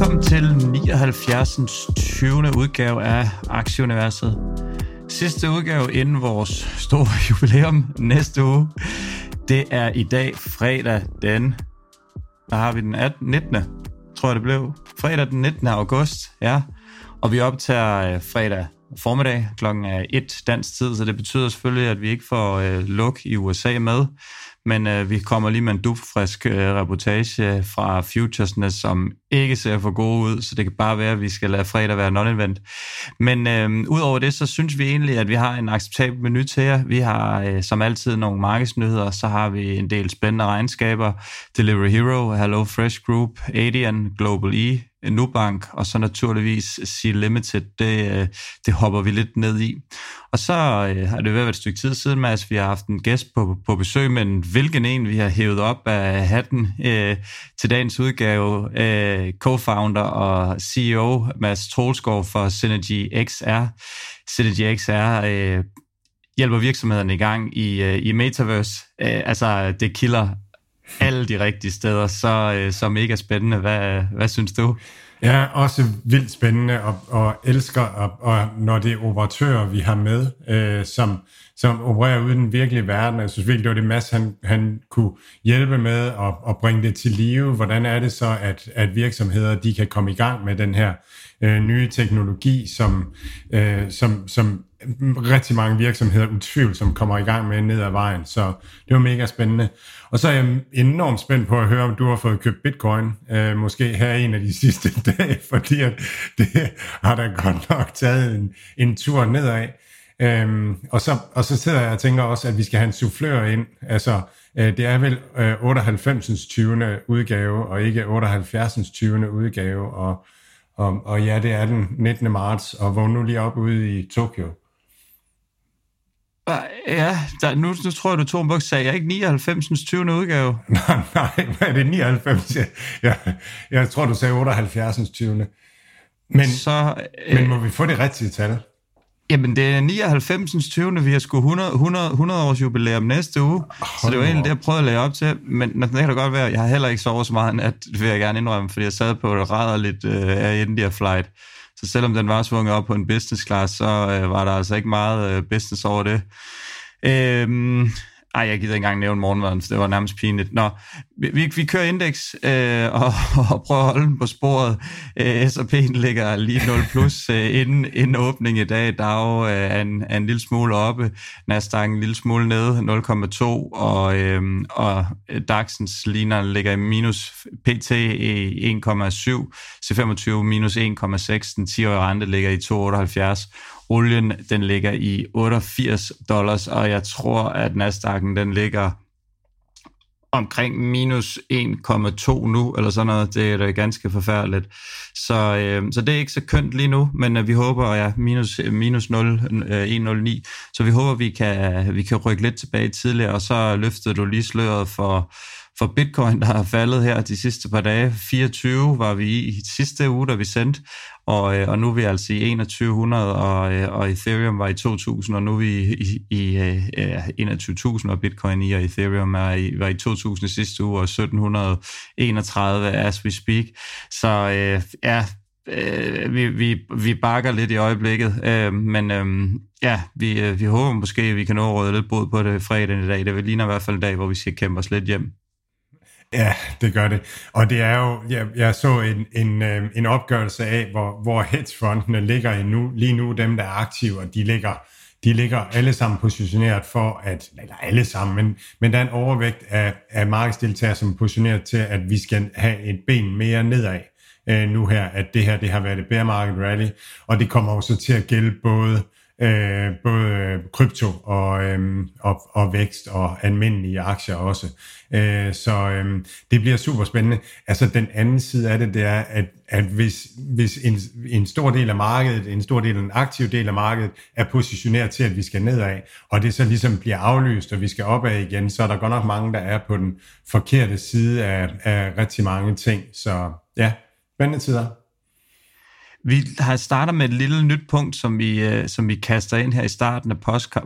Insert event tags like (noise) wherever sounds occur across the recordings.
Velkommen til 79. 20. udgave af Aktieuniverset. Sidste udgave inden vores store (laughs) jubilæum næste uge. Det er i dag fredag den... Hvad har vi den 18, 19. Tror jeg det blev. Fredag den 19. august, ja. Og vi optager øh, fredag formiddag klokken er 1 dansk tid, så det betyder selvfølgelig, at vi ikke får øh, luk i USA med. Men øh, vi kommer lige med en dubfrisk øh, reportage fra Futuresness, som ikke ser for gode ud, så det kan bare være, at vi skal lade fredag være non-event. Men øh, udover det, så synes vi egentlig, at vi har en acceptabel menu til jer. Vi har øh, som altid nogle markedsnyheder, så har vi en del spændende regnskaber. Delivery Hero, Hello Fresh Group, Adian, Global E, Nubank, og så naturligvis Sea Limited, det, øh, det hopper vi lidt ned i. Og så øh, har det været et stykke tid siden, Mads, vi har haft en gæst på, på besøg, men hvilken en vi har hævet op af hatten øh, til dagens udgave, øh, co-founder og CEO Mads Troelsgaard for Synergy XR. Synergy XR øh, hjælper virksomhederne i gang i, øh, i Metaverse. Øh, altså, det kilder alle de rigtige steder, så, øh, så mega spændende. Hvad, hvad synes du? Ja, også vildt spændende, og, og elsker, og, og når det er operatører, vi har med, øh, som, som opererer ude i den virkelige verden. Jeg synes virkelig, det var det masse, han, han kunne hjælpe med at, at bringe det til live. Hvordan er det så, at, at virksomheder de kan komme i gang med den her øh, nye teknologi, som, øh, som, som rigtig mange virksomheder utvivlsomt kommer i gang med ned ad vejen. Så det var mega spændende. Og så er jeg enormt spændt på at høre, om du har fået købt bitcoin, øh, måske her en af de (laughs) sidste dage, fordi at det har da godt nok taget en, en tur nedad. Øhm, og, så, og så sidder jeg og tænker også, at vi skal have en soufflør ind. Altså, øh, det er vel øh, 98's 20. udgave, og ikke 78's 20. udgave. Og, og, og ja, det er den 19. marts, og vågn nu lige op ude i Tokyo. Ja, der, nu, nu tror jeg, du tog en buks, sagde jeg ikke 99. 20. udgave? (laughs) nej, nej, hvad er det 99? Jeg, jeg, jeg tror, du sagde 78. 20. Men, så, øh, men må vi få det rigtige tal? Jamen, det er 99. 20. Vi har sgu 100, 100, 100 års jubilæum næste uge, Hold så det var egentlig det, jeg prøvede at lade op til. Men det kan da godt være, jeg har heller ikke sovet så meget, at det vil jeg gerne indrømme, fordi jeg sad på et rædderligt uh, Air India flight. Så selvom den var svunget op på en business class, så øh, var der altså ikke meget øh, business over det. Øhm, ej, jeg gider ikke engang nævne morgenmaden, det var nærmest pinligt. Nå, vi, vi kører indeks øh, og, og prøver at holde den på sporet. Øh, S&P'en ligger lige 0 plus (laughs) øh, inden, inden åbning i dag. Dow øh, er, en, er en lille smule oppe, Nasdaq en lille smule nede, 0,2, og, øh, og DAX'ens ligner ligger i minus PT i 1,7, C25 minus 1,6, den 10-årige rente ligger i 2,78, Olien, den ligger i 88 dollars, og jeg tror, at Nasdaq'en, den ligger omkring minus 1,2 nu, eller sådan noget. Det er da ganske forfærdeligt. Så, øh, så det er ikke så kønt lige nu, men øh, vi håber, ja, minus, øh, minus 0, øh, 109. Så vi håber, vi kan, vi kan rykke lidt tilbage tidligere, og så løftede du lige sløret for for bitcoin, der har faldet her de sidste par dage. 24 var vi i sidste uge, da vi sendte, og, øh, og nu er vi altså i 2100, og, øh, og Ethereum var i 2000, og nu er vi i, i, i øh, 21.000, og bitcoin i, og Ethereum er i, var i 2000 sidste uge, og 1731 as we speak. Så øh, ja, øh, vi, vi, vi bakker lidt i øjeblikket, øh, men øh, ja, vi, øh, vi håber måske, at vi kan nå at råde lidt bod på det fredag i dag. Det vil ligne i hvert fald en dag, hvor vi skal kæmpe os lidt hjem. Ja, det gør det. Og det er jo, jeg, jeg så en, en, øh, en opgørelse af, hvor, hvor hedgefondene ligger endnu, nu, lige nu, dem der er aktive, og de ligger, de ligger alle sammen positioneret for at, eller alle sammen, men, men der er en overvægt af, af markedsdeltagere, som er positioneret til, at vi skal have et ben mere nedad øh, nu her, at det her det har været et bear market rally, og det kommer også til at gælde både øh, Øh, både krypto og, øh, og, og vækst og almindelige aktier også. Øh, så øh, det bliver super spændende. Altså den anden side af det, det er, at, at hvis, hvis en, en stor del af markedet, en stor del af en aktiv del af markedet, er positioneret til, at vi skal nedad, og det så ligesom bliver aflyst, og vi skal opad igen, så er der godt nok mange, der er på den forkerte side af, af rigtig mange ting. Så ja, spændende tider. Vi har starter med et lille nyt punkt, som vi, øh, som vi kaster ind her i starten af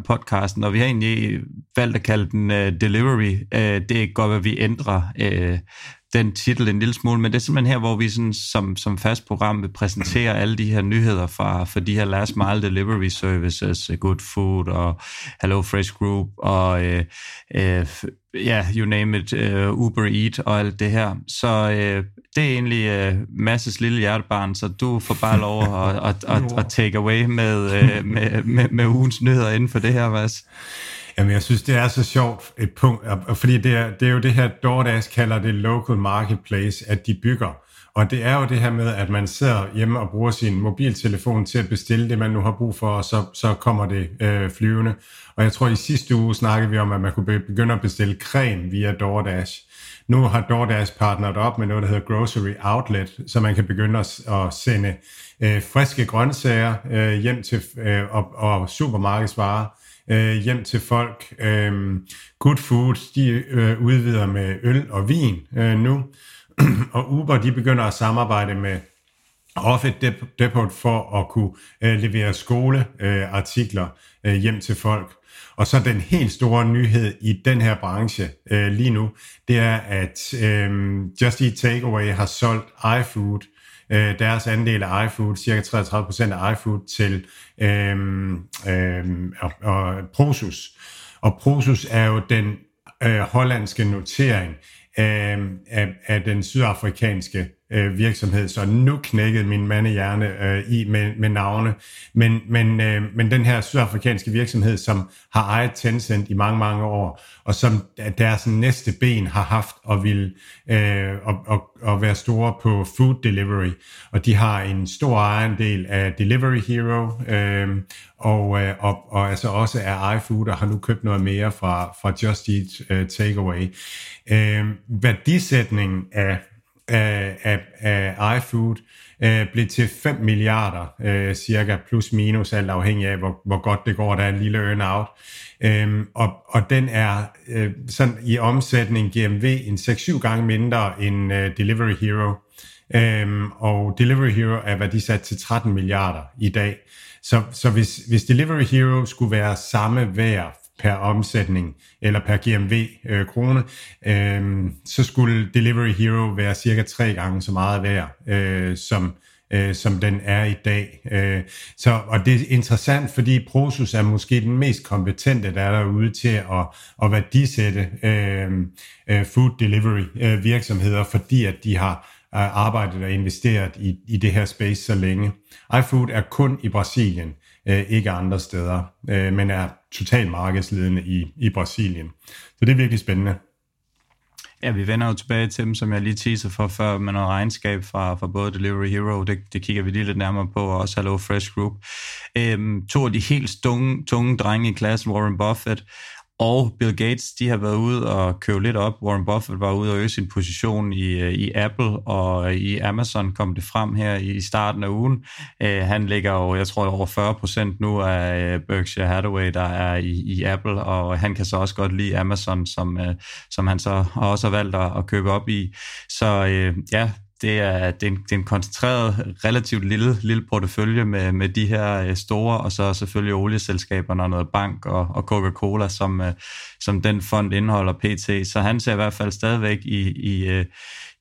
podcasten, og vi har egentlig valgt at kalde den uh, Delivery. Uh, det er godt, at vi ændrer uh, den titel en lille smule, men det er simpelthen her, hvor vi sådan, som, som fast program vil præsentere (clears throat) alle de her nyheder fra, fra de her last mile delivery services, Good Food og Hello Fresh Group og uh, uh, ja, you name it, uh, Uber Eat og alt det her. Så uh, det er egentlig uh, Masses lille hjertebarn, så du får bare lov at, at, at, (laughs) at take away med, uh, med, med, med ugens nyheder inden for det her, Mads. Jamen, jeg synes, det er så sjovt et punkt, fordi det er, det er jo det her, DoorDash kalder det local marketplace, at de bygger. Og det er jo det her med, at man sidder hjemme og bruger sin mobiltelefon til at bestille det, man nu har brug for, og så, så kommer det øh, flyvende. Og jeg tror, i sidste uge snakkede vi om, at man kunne begynde at bestille creme via DoorDash. Nu har DoorDash partneret op med noget, der hedder Grocery Outlet, så man kan begynde at, at sende øh, friske grøntsager øh, hjem til øh, og, og supermarkedsvarer øh, hjem til folk. Øh, Good Food, de øh, udvider med øl og vin øh, nu, (clears throat) og Uber, de begynder at samarbejde med Offit Depot for at kunne øh, levere skoleartikler øh, øh, hjem til folk. Og så den helt store nyhed i den her branche øh, lige nu, det er, at øh, Just Eat Takeaway har solgt iFood øh, deres andel af iFood, cirka 33% af iFood, til øh, øh, og, og Prosus. Og Prosus er jo den øh, hollandske notering af, af, af den sydafrikanske øh, virksomhed, så nu knækkede min mandehjerne øh, i med, med navne. Men, men, øh, men den her sydafrikanske virksomhed, som har ejet Tencent i mange, mange år, og som deres næste ben har haft og vil øh, og, og, og være store på food delivery. Og de har en stor ejendel af Delivery Hero, øh, og, øh, og, og altså også af iFood, og har nu købt noget mere fra, fra Just Eat øh, Takeaway. Øh, værdisætningen af af, af, af iFood øh, blev til 5 milliarder, øh, cirka plus minus, alt afhængig af, hvor, hvor godt det går, der er en lille earn-out. Øhm, og, og den er øh, sådan i omsætning GMV en 6-7 gange mindre end øh, Delivery Hero. Øhm, og Delivery Hero er værdisat til 13 milliarder i dag. Så, så hvis, hvis Delivery Hero skulle være samme værd per omsætning eller per GMV øh, krone, øh, så skulle Delivery Hero være cirka tre gange så meget værd, øh, som, øh, som den er i dag. Øh, så, og det er interessant, fordi Prosus er måske den mest kompetente, der er derude til at, at værdisætte øh, øh food delivery øh, virksomheder, fordi at de har øh, arbejdet og investeret i, i det her space så længe. iFood er kun i Brasilien øh, ikke andre steder, øh, men er totalt markedsledende i, i Brasilien. Så det er virkelig spændende. Ja, vi vender jo tilbage til dem, som jeg lige teaser for før, med noget regnskab fra, fra både Delivery Hero, det, det kigger vi lige lidt nærmere på, og også Hello Fresh Group. Øhm, to af de helt tunge, tunge drenge i klassen, Warren Buffett og Bill Gates, de har været ude og købe lidt op. Warren Buffett var ude og øge sin position i, øh, i Apple, og øh, i Amazon kom det frem her i starten af ugen. Uh, han ligger jo, jeg tror, over 40 procent nu af Berkshire Hathaway, der er i, i Apple, og han kan så også godt lide Amazon, som, uh, som han så også har valgt at, at købe op i. Så uh, ja, det er, det er, en, det er en koncentreret, relativt lille, lille portefølje med, med de her øh, store, og så selvfølgelig olieselskaberne og noget bank og, og Coca-Cola, som, øh, som den fond indeholder pt. Så han ser i hvert fald stadigvæk i, i, øh,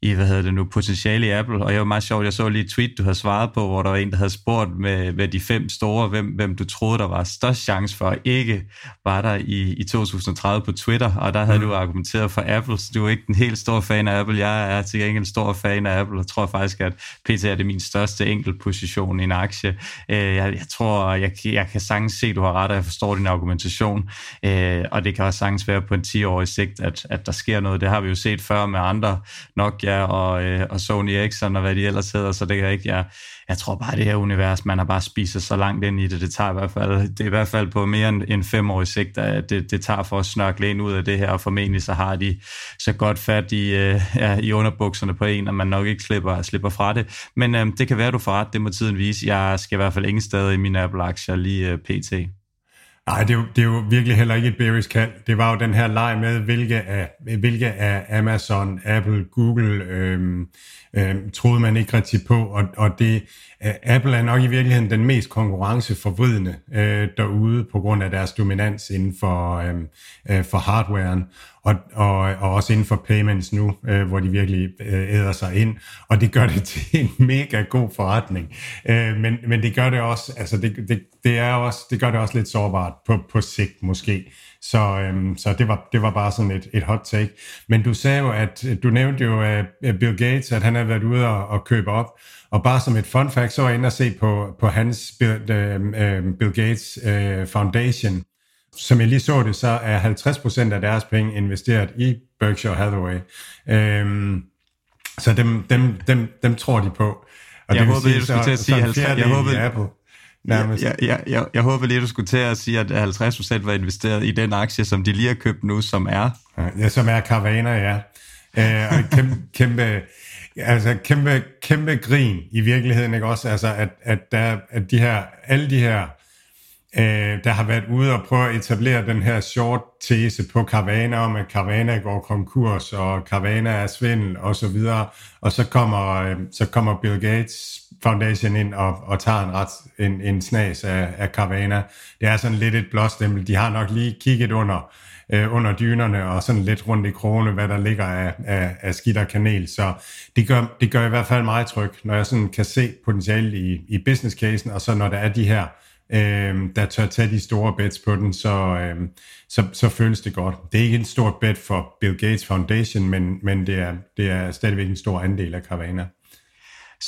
i, hvad hedder det nu, potentiale i Apple, og det var meget sjovt, jeg så lige et tweet, du havde svaret på, hvor der var en, der havde spurgt med, med de fem store, hvem, hvem du troede, der var størst chance for, ikke var der i, i 2030 på Twitter, og der havde mm. du argumenteret for Apple, så du er ikke den helt store fan af Apple, jeg er til gengæld stor fan af Apple, og tror faktisk, at PT er det min største enkeltposition i en aktie. Øh, jeg, jeg tror, jeg, jeg kan sagtens se, at du har ret, og jeg forstår din argumentation, øh, og det kan også sagtens være på en 10-årig sigt, at, at der sker noget, det har vi jo set før med andre nok, Nvidia og, øh, og Sony Ericsson og hvad de ellers hedder, så det kan ikke, jeg, jeg tror bare, det her univers, man har bare spist så langt ind i det, det tager i hvert fald, det er i hvert fald på mere end, en fem år i sigt, at det, det tager for at snørkle ind ud af det her, og formentlig så har de så godt fat i, øh, ja, i underbukserne på en, at man nok ikke slipper, slipper fra det. Men øh, det kan være, du får ret, det må tiden vise. Jeg skal i hvert fald ingen steder i mine Apple-aktier lige øh, pt. Nej, det er, jo, det er jo virkelig heller ikke et bearish kald. Det var jo den her leg med, hvilke af, hvilke af Amazon, Apple, Google øhm, øh, troede man ikke rigtig på, og, og det, øh, Apple er nok i virkeligheden den mest konkurrenceforvridende øh, derude på grund af deres dominans inden for, øhm, øh, for hardwaren og, og, og også inden for payments nu, øh, hvor de virkelig øh, æder sig ind, og det gør det (laughs) til en mega god forretning. Øh, men, men det gør det også, altså det, det, det, er også, det gør det også lidt sårbart på, på sigt måske. Så, øhm, så det, var, det var bare sådan et, et hot take. Men du sagde jo, at du nævnte jo uh, Bill Gates, at han har været ude og, og købe op. Og bare som et fun fact, så var jeg inde og se på, på hans Bill, uh, Bill Gates uh, Foundation, som jeg lige så det, så er 50% af deres penge investeret i Berkshire Hathaway. Øhm, så dem, dem, dem, dem tror de på. Og jeg det håber, sige, du skulle til at sige 50. Jeg håber, Apple. Nærmest. Jeg, jeg, jeg, jeg håber lige, du skulle til at sige, at 50% var investeret i den aktie, som de lige har købt nu, som er... Ja, som er Carvana, ja. Øh, og kæmpe, kæmpe, altså kæmpe, kæmpe grin i virkeligheden, ikke også? Altså, at, at, der, at de her, alle de her øh, der har været ude og prøve at etablere den her short tese på Carvana om, at Carvana går konkurs, og Carvana er svindel, og så videre. Og så kommer, øh, så kommer Bill Gates Foundation ind og, og tager en, ret, en, en snas af, af Carvana. Det er sådan lidt et blåstempel. De har nok lige kigget under, øh, under dynerne og sådan lidt rundt i krone, hvad der ligger af, af, af skidt og kanel. Så det gør, det gør i hvert fald meget tryg, når jeg sådan kan se potentiale i, i business casen, og så når der er de her øh, der tør tage de store bets på den, så, øh, så, så føles det godt. Det er ikke en stor bet for Bill Gates Foundation, men, men det, er, det er stadigvæk en stor andel af Carvana.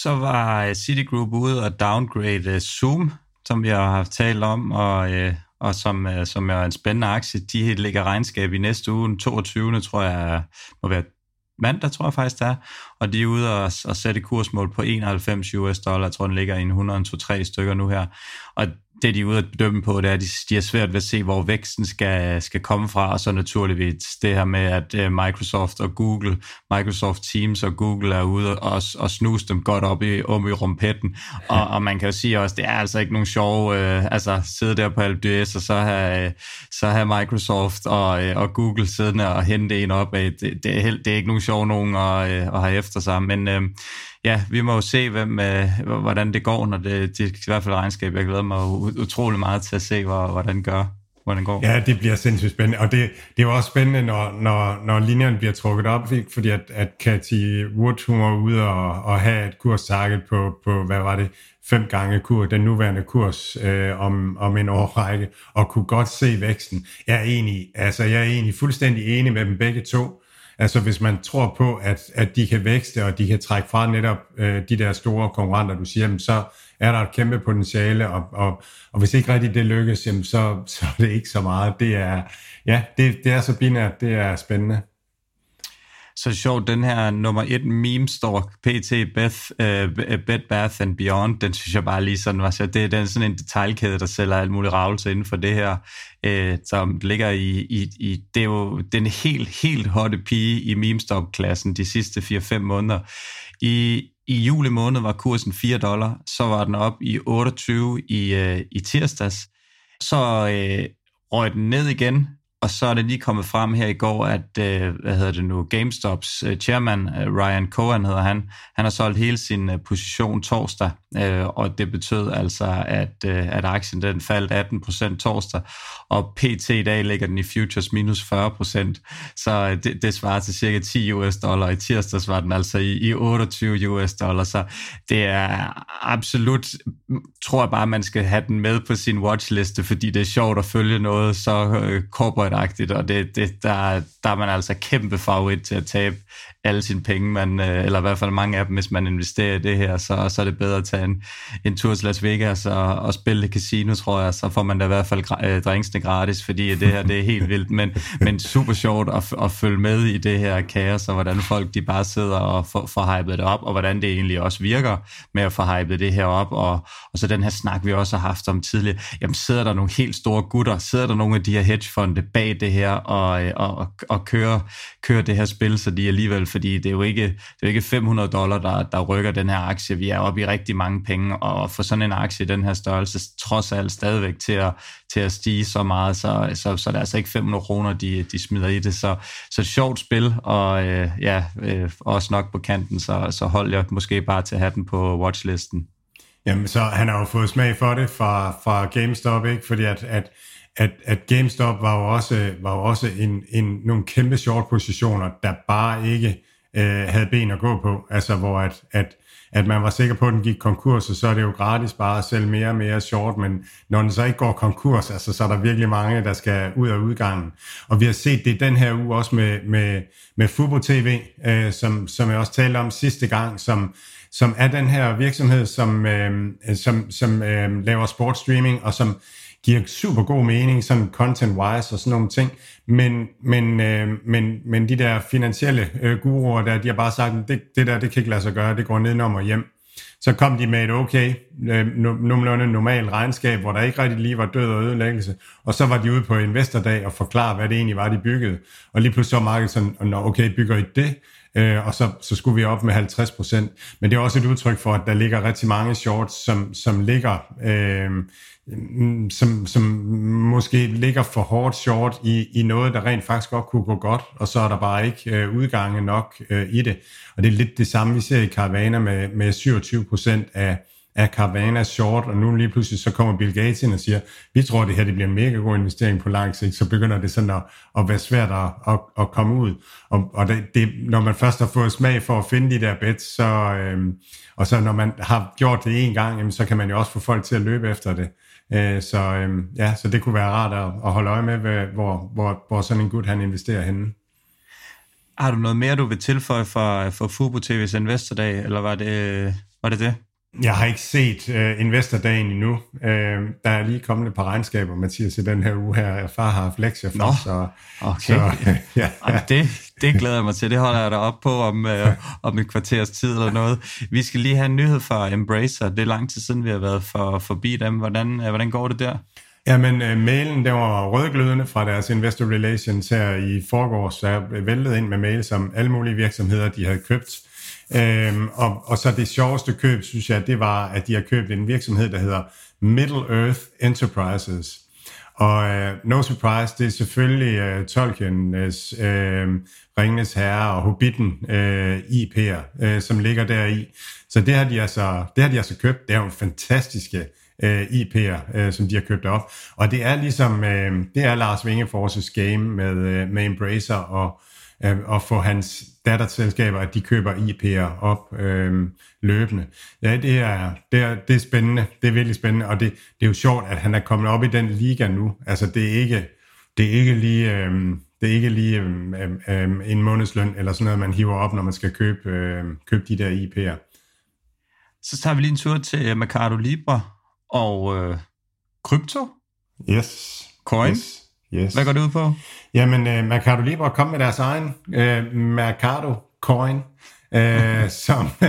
Så var øh, Citigroup ude og downgrade øh, Zoom, som vi har haft talt om, og, øh, og som, som er en spændende aktie. De ligger regnskab i næste uge, den 22. tror jeg må være mandag, tror jeg faktisk det er, og de er ude og, og sætte kursmål på 91 US dollar, jeg tror den ligger i en 103 stykker nu her, og det de er ude at bedømme på, det er, at de, de er svært ved at se, hvor væksten skal, skal komme fra, og så naturligvis det her med, at øh, Microsoft og Google, Microsoft Teams og Google er ude og, og snuse dem godt op i, om i rumpetten, og, og man kan jo sige også, det er altså ikke nogen sjov, øh, altså sidde der på LBS og så have, så have Microsoft og, øh, og Google siddende og hente en op af, det, det, er, det er ikke nogen sjov nogen at, øh, at have efter sig, men øh, ja, vi må jo se, hvem, øh, hvordan det går, når det, det er i hvert fald regnskab. Jeg glæder mig utrolig meget til at se, hvor, hvordan det gør hvordan det går. Ja, det bliver sindssygt spændende, og det, det er jo også spændende, når, når, når linjerne bliver trukket op, fordi at, at Cathy Wood, hun var ude og, og have et kurstarget på, på, hvad var det, fem gange kurs, den nuværende kurs øh, om, om en årrække, og kunne godt se væksten. Jeg er enig, altså jeg er egentlig fuldstændig enig med dem begge to, Altså hvis man tror på, at, at de kan vækste, og de kan trække fra netop øh, de der store konkurrenter, du siger, jamen, så er der et kæmpe potentiale, og, og, og hvis ikke rigtigt det lykkes, jamen, så, (laughs) så er det ikke så meget. Det er, ja, det, det er så binært, det er spændende så sjovt, den her nummer et meme står PT Beth, uh, Bed Bath and Beyond, den synes jeg bare lige sådan var så det er den sådan en detaljkæde, der sælger alt muligt ravelse inden for det her, uh, som ligger i, i, i, det er jo den helt, helt hotte pige i meme klassen de sidste 4-5 måneder. I, i juli måned var kursen 4 dollar, så var den op i 28 i, uh, i tirsdags, så øh, røg den ned igen og så er det lige kommet frem her i går, at, øh, hvad hedder det nu, GameStops øh, chairman, øh, Ryan Cohen hedder han, han har solgt hele sin øh, position torsdag, øh, og det betød altså, at, øh, at aktien den faldt 18% torsdag, og pt. i dag ligger den i futures minus 40%, så øh, det, det svarer til cirka 10 US dollar. I tirsdags var den altså i, i 28 US dollar, så det er absolut, tror jeg bare, man skal have den med på sin watchliste, fordi det er sjovt at følge noget så øh, corporate Detroit-agtigt, og det, det, der, der er man altså kæmpe favorit til at tabe alle sine penge, man, øh, eller i hvert fald mange af dem, hvis man investerer i det her, så, så er det bedre at tage en, en tur til Las Vegas og, og spille casino, tror jeg, så får man da i hvert fald øh, drinksene gratis, fordi det her det er helt vildt, men, men super sjovt at, at følge med i det her kaos, og hvordan folk de bare sidder og får, får hypet det op, og hvordan det egentlig også virker med at få hypet det her op, og, og så den her snak, vi også har haft om tidligere, jamen sidder der nogle helt store gutter, sidder der nogle af de her hedgefonde bag det her, og, øh, og, og, og kører, kører det her spil, så de alligevel fordi det er jo ikke, det er jo ikke 500 dollar, der, der rykker den her aktie. Vi er oppe i rigtig mange penge, og for sådan en aktie i den her størrelse, trods alt stadigvæk til at, til at stige så meget, så, så, så det er altså ikke 500 kroner, de, de smider i det. Så, så et sjovt spil, og øh, ja, øh, også nok på kanten, så, så hold jeg måske bare til at have den på watchlisten. Jamen, så han har jo fået smag for det fra, fra GameStop, ikke? Fordi at, at at, at GameStop var jo også, var jo også en, en, nogle kæmpe short positioner, der bare ikke øh, havde ben at gå på. Altså hvor at, at, at man var sikker på, at den gik konkurs, og så er det jo gratis bare at sælge mere og mere short, men når den så ikke går konkurs, altså, så er der virkelig mange, der skal ud af udgangen. Og vi har set det den her uge også med, med, med Fubo TV, øh, som, som jeg også talte om sidste gang, som, som er den her virksomhed, som, øh, som, som øh, laver sportstreaming, og som giver super god mening, sådan content-wise og sådan nogle ting, men, men, øh, men, men de der finansielle øh, guruer der, de har bare sagt, det, det der, det kan ikke lade sig gøre, det går nedenom og hjem. Så kom de med et okay, øh, nogenlunde normalt regnskab, hvor der ikke rigtig lige var død og ødelæggelse, og så var de ude på investordag og forklare, hvad det egentlig var, de byggede. Og lige pludselig så markedet sådan, okay, bygger I det? Øh, og så, så skulle vi op med 50 procent. Men det er også et udtryk for, at der ligger rigtig mange shorts, som, som ligger... Øh, som, som måske ligger for hårdt short i, i noget, der rent faktisk godt kunne gå godt, og så er der bare ikke øh, udgange nok øh, i det. Og det er lidt det samme, vi ser i Caravana med, med 27 procent af, af Carvana short, og nu lige pludselig så kommer Bill Gates ind og siger, vi tror, det her det bliver en mega god investering på lang sigt, så begynder det sådan at, at være svært at, at, at komme ud. Og, og det, det, når man først har fået smag for at finde de der bets, så, øhm, og så når man har gjort det en gang, jamen, så kan man jo også få folk til at løbe efter det. Øh, så øhm, ja, så det kunne være rart at, at holde øje med, hvor, hvor, hvor sådan en gut han investerer henne. Har du noget mere, du vil tilføje for, for Fubo TV's Investordag, eller var det var det? det? Jeg har ikke set uh, Investordagen endnu. Uh, der er lige kommet et par regnskaber, Mathias, i den her uge her. Far har haft lektier for, Nå, så, okay. så ja, ja. Jamen, det, det glæder jeg mig til. Det holder jeg da op på om, uh, om et kvarters tid eller noget. Vi skal lige have en nyhed fra Embracer. Det er lang tid siden, vi har været for, forbi dem. Hvordan, uh, hvordan går det der? Jamen, uh, mailen, der var rødglødende fra deres Investor Relations her i forgårs, så jeg væltede ind med mails om alle mulige virksomheder, de havde købt Øhm, og, og så det sjoveste køb, synes jeg, det var, at de har købt en virksomhed, der hedder Middle Earth Enterprises. Og øh, no surprise, det er selvfølgelig øh, Tolkien's øh, Ringenes Herre og Hobbiten øh, IP'er, øh, som ligger deri. Så det har de altså, det har de altså købt. Det er jo fantastiske øh, IP'er, øh, som de har købt op. Og det er ligesom, øh, det er Lars Vingefors' game med, øh, med Embracer og, uh, og få hans datterselskaber, at de køber IP'er op øh, løbende. Ja, det er, det, er, det er spændende. Det er virkelig spændende, og det, det er jo sjovt, at han er kommet op i den liga nu. Altså, det er ikke, det er ikke lige... Øh, det er ikke lige øh, øh, en månedsløn eller sådan noget, man hiver op, når man skal købe, øh, købe de der IP'er. Så tager vi lige en tur til øh, Mercado Libre og øh, krypto. Yes. Coin. Yes. Yes. Hvad går det ud på? Jamen, uh, Mercado Libre kom med deres egen uh, Mercado Coin, uh, (laughs) som, uh,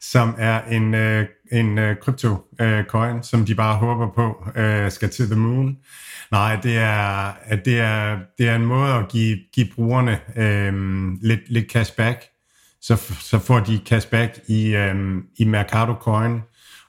som er en, uh, en uh, crypto uh, coin, som de bare håber på uh, skal til the moon. Nej, det er, det er, det er en måde at give, give brugerne uh, lidt, lidt cashback. Så, så får de cashback i, um, i Mercado Coin,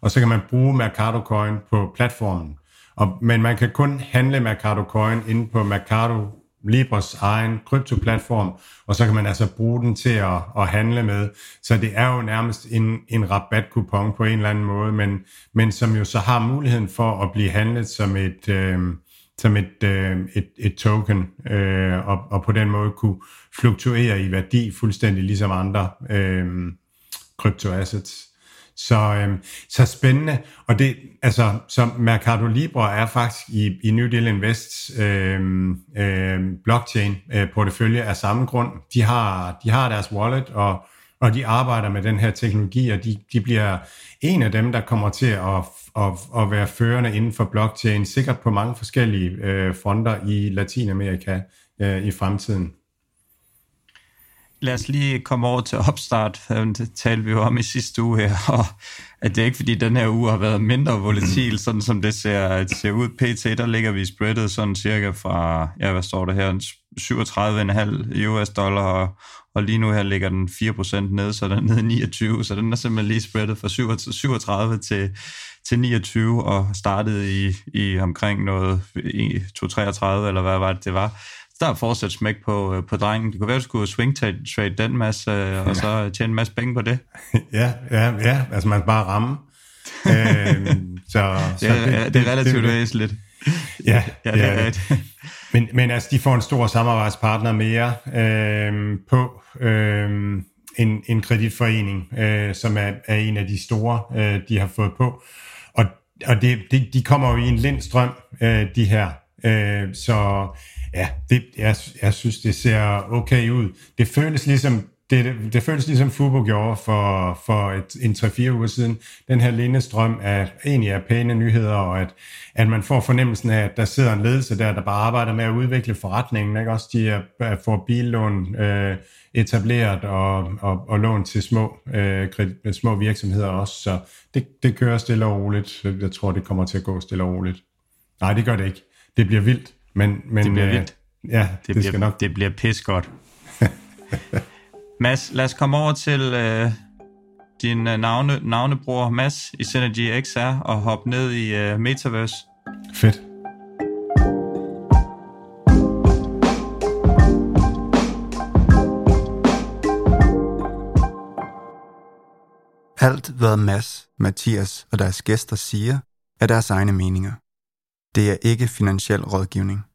og så kan man bruge Mercado Coin på platformen. Og, men man kan kun handle Mercado Coin inde på Mercado Libres egen kryptoplatform, og så kan man altså bruge den til at, at handle med. Så det er jo nærmest en, en rabatkupon på en eller anden måde, men, men som jo så har muligheden for at blive handlet som et, øh, som et, øh, et, et token, øh, og, og på den måde kunne fluktuere i værdi fuldstændig ligesom andre øh, kryptoassets. Så, øh, så spændende. Og det, altså, så Mercado Libre er faktisk i, i New Deal Invests øh, øh, blockchain øh, portefølje af samme grund. De har, de har deres wallet, og, og de arbejder med den her teknologi, og de, de bliver en af dem, der kommer til at, at, at være førende inden for blockchain, sikkert på mange forskellige øh, fronter i Latinamerika øh, i fremtiden. Lad os lige komme over til opstart. Det talte vi jo om i sidste uge her, (laughs) og at det er ikke fordi, den her uge har været mindre volatil, sådan som det ser, ser ud. PT, der ligger vi i spreadet sådan cirka fra, ja, hvad står der her, 37,5 US dollar, og, og lige nu her ligger den 4% ned, så den er nede i 29, så den er simpelthen lige spreadet fra 37 til, til 29 og startede i, i omkring noget 233 eller hvad var det, det var der er fortsat smæk på, øh, på drengen. Det kunne være, at du skulle swing trade den masse, øh, (laughs) og så tjene en masse penge på det. (laughs) ja, ja, ja. Altså man bare ramme. øhm, så, (laughs) så ja, det, ja, det er relativt det, væsentligt. Ja, ja, det er ja. Men, men altså, de får en stor samarbejdspartner mere øh, på øh, en, en kreditforening, øh, som er, er en af de store, øh, de har fået på. Og, og det, det, de kommer jo i en lindstrøm, øh, de her. Øh, så Ja, det, jeg, jeg synes, det ser okay ud. Det føles ligesom, det, det, det føles ligesom Fubo gjorde for, for et, en 3-4 uger siden. Den her lindestrøm af egentlig er pæne nyheder, og at, at man får fornemmelsen af, at der sidder en ledelse der, der bare arbejder med at udvikle forretningen. Ikke? Også de er, får billån øh, etableret og, og, og lån til små, øh, kredit, øh, små virksomheder også. Så det, det kører stille og roligt. Jeg tror, det kommer til at gå stille og roligt. Nej, det gør det ikke. Det bliver vildt. Men, men, det bliver øh, vildt. Ja, det, det bliver, skal nok. Det bliver pis godt. (laughs) Mads, lad os komme over til øh, din øh, navne, navnebror Mads i Synergy XR og hoppe ned i øh, Metaverse. Fedt. Alt, hvad Mads, Mathias og deres gæster siger, er deres egne meninger. Det er ikke finansiel rådgivning.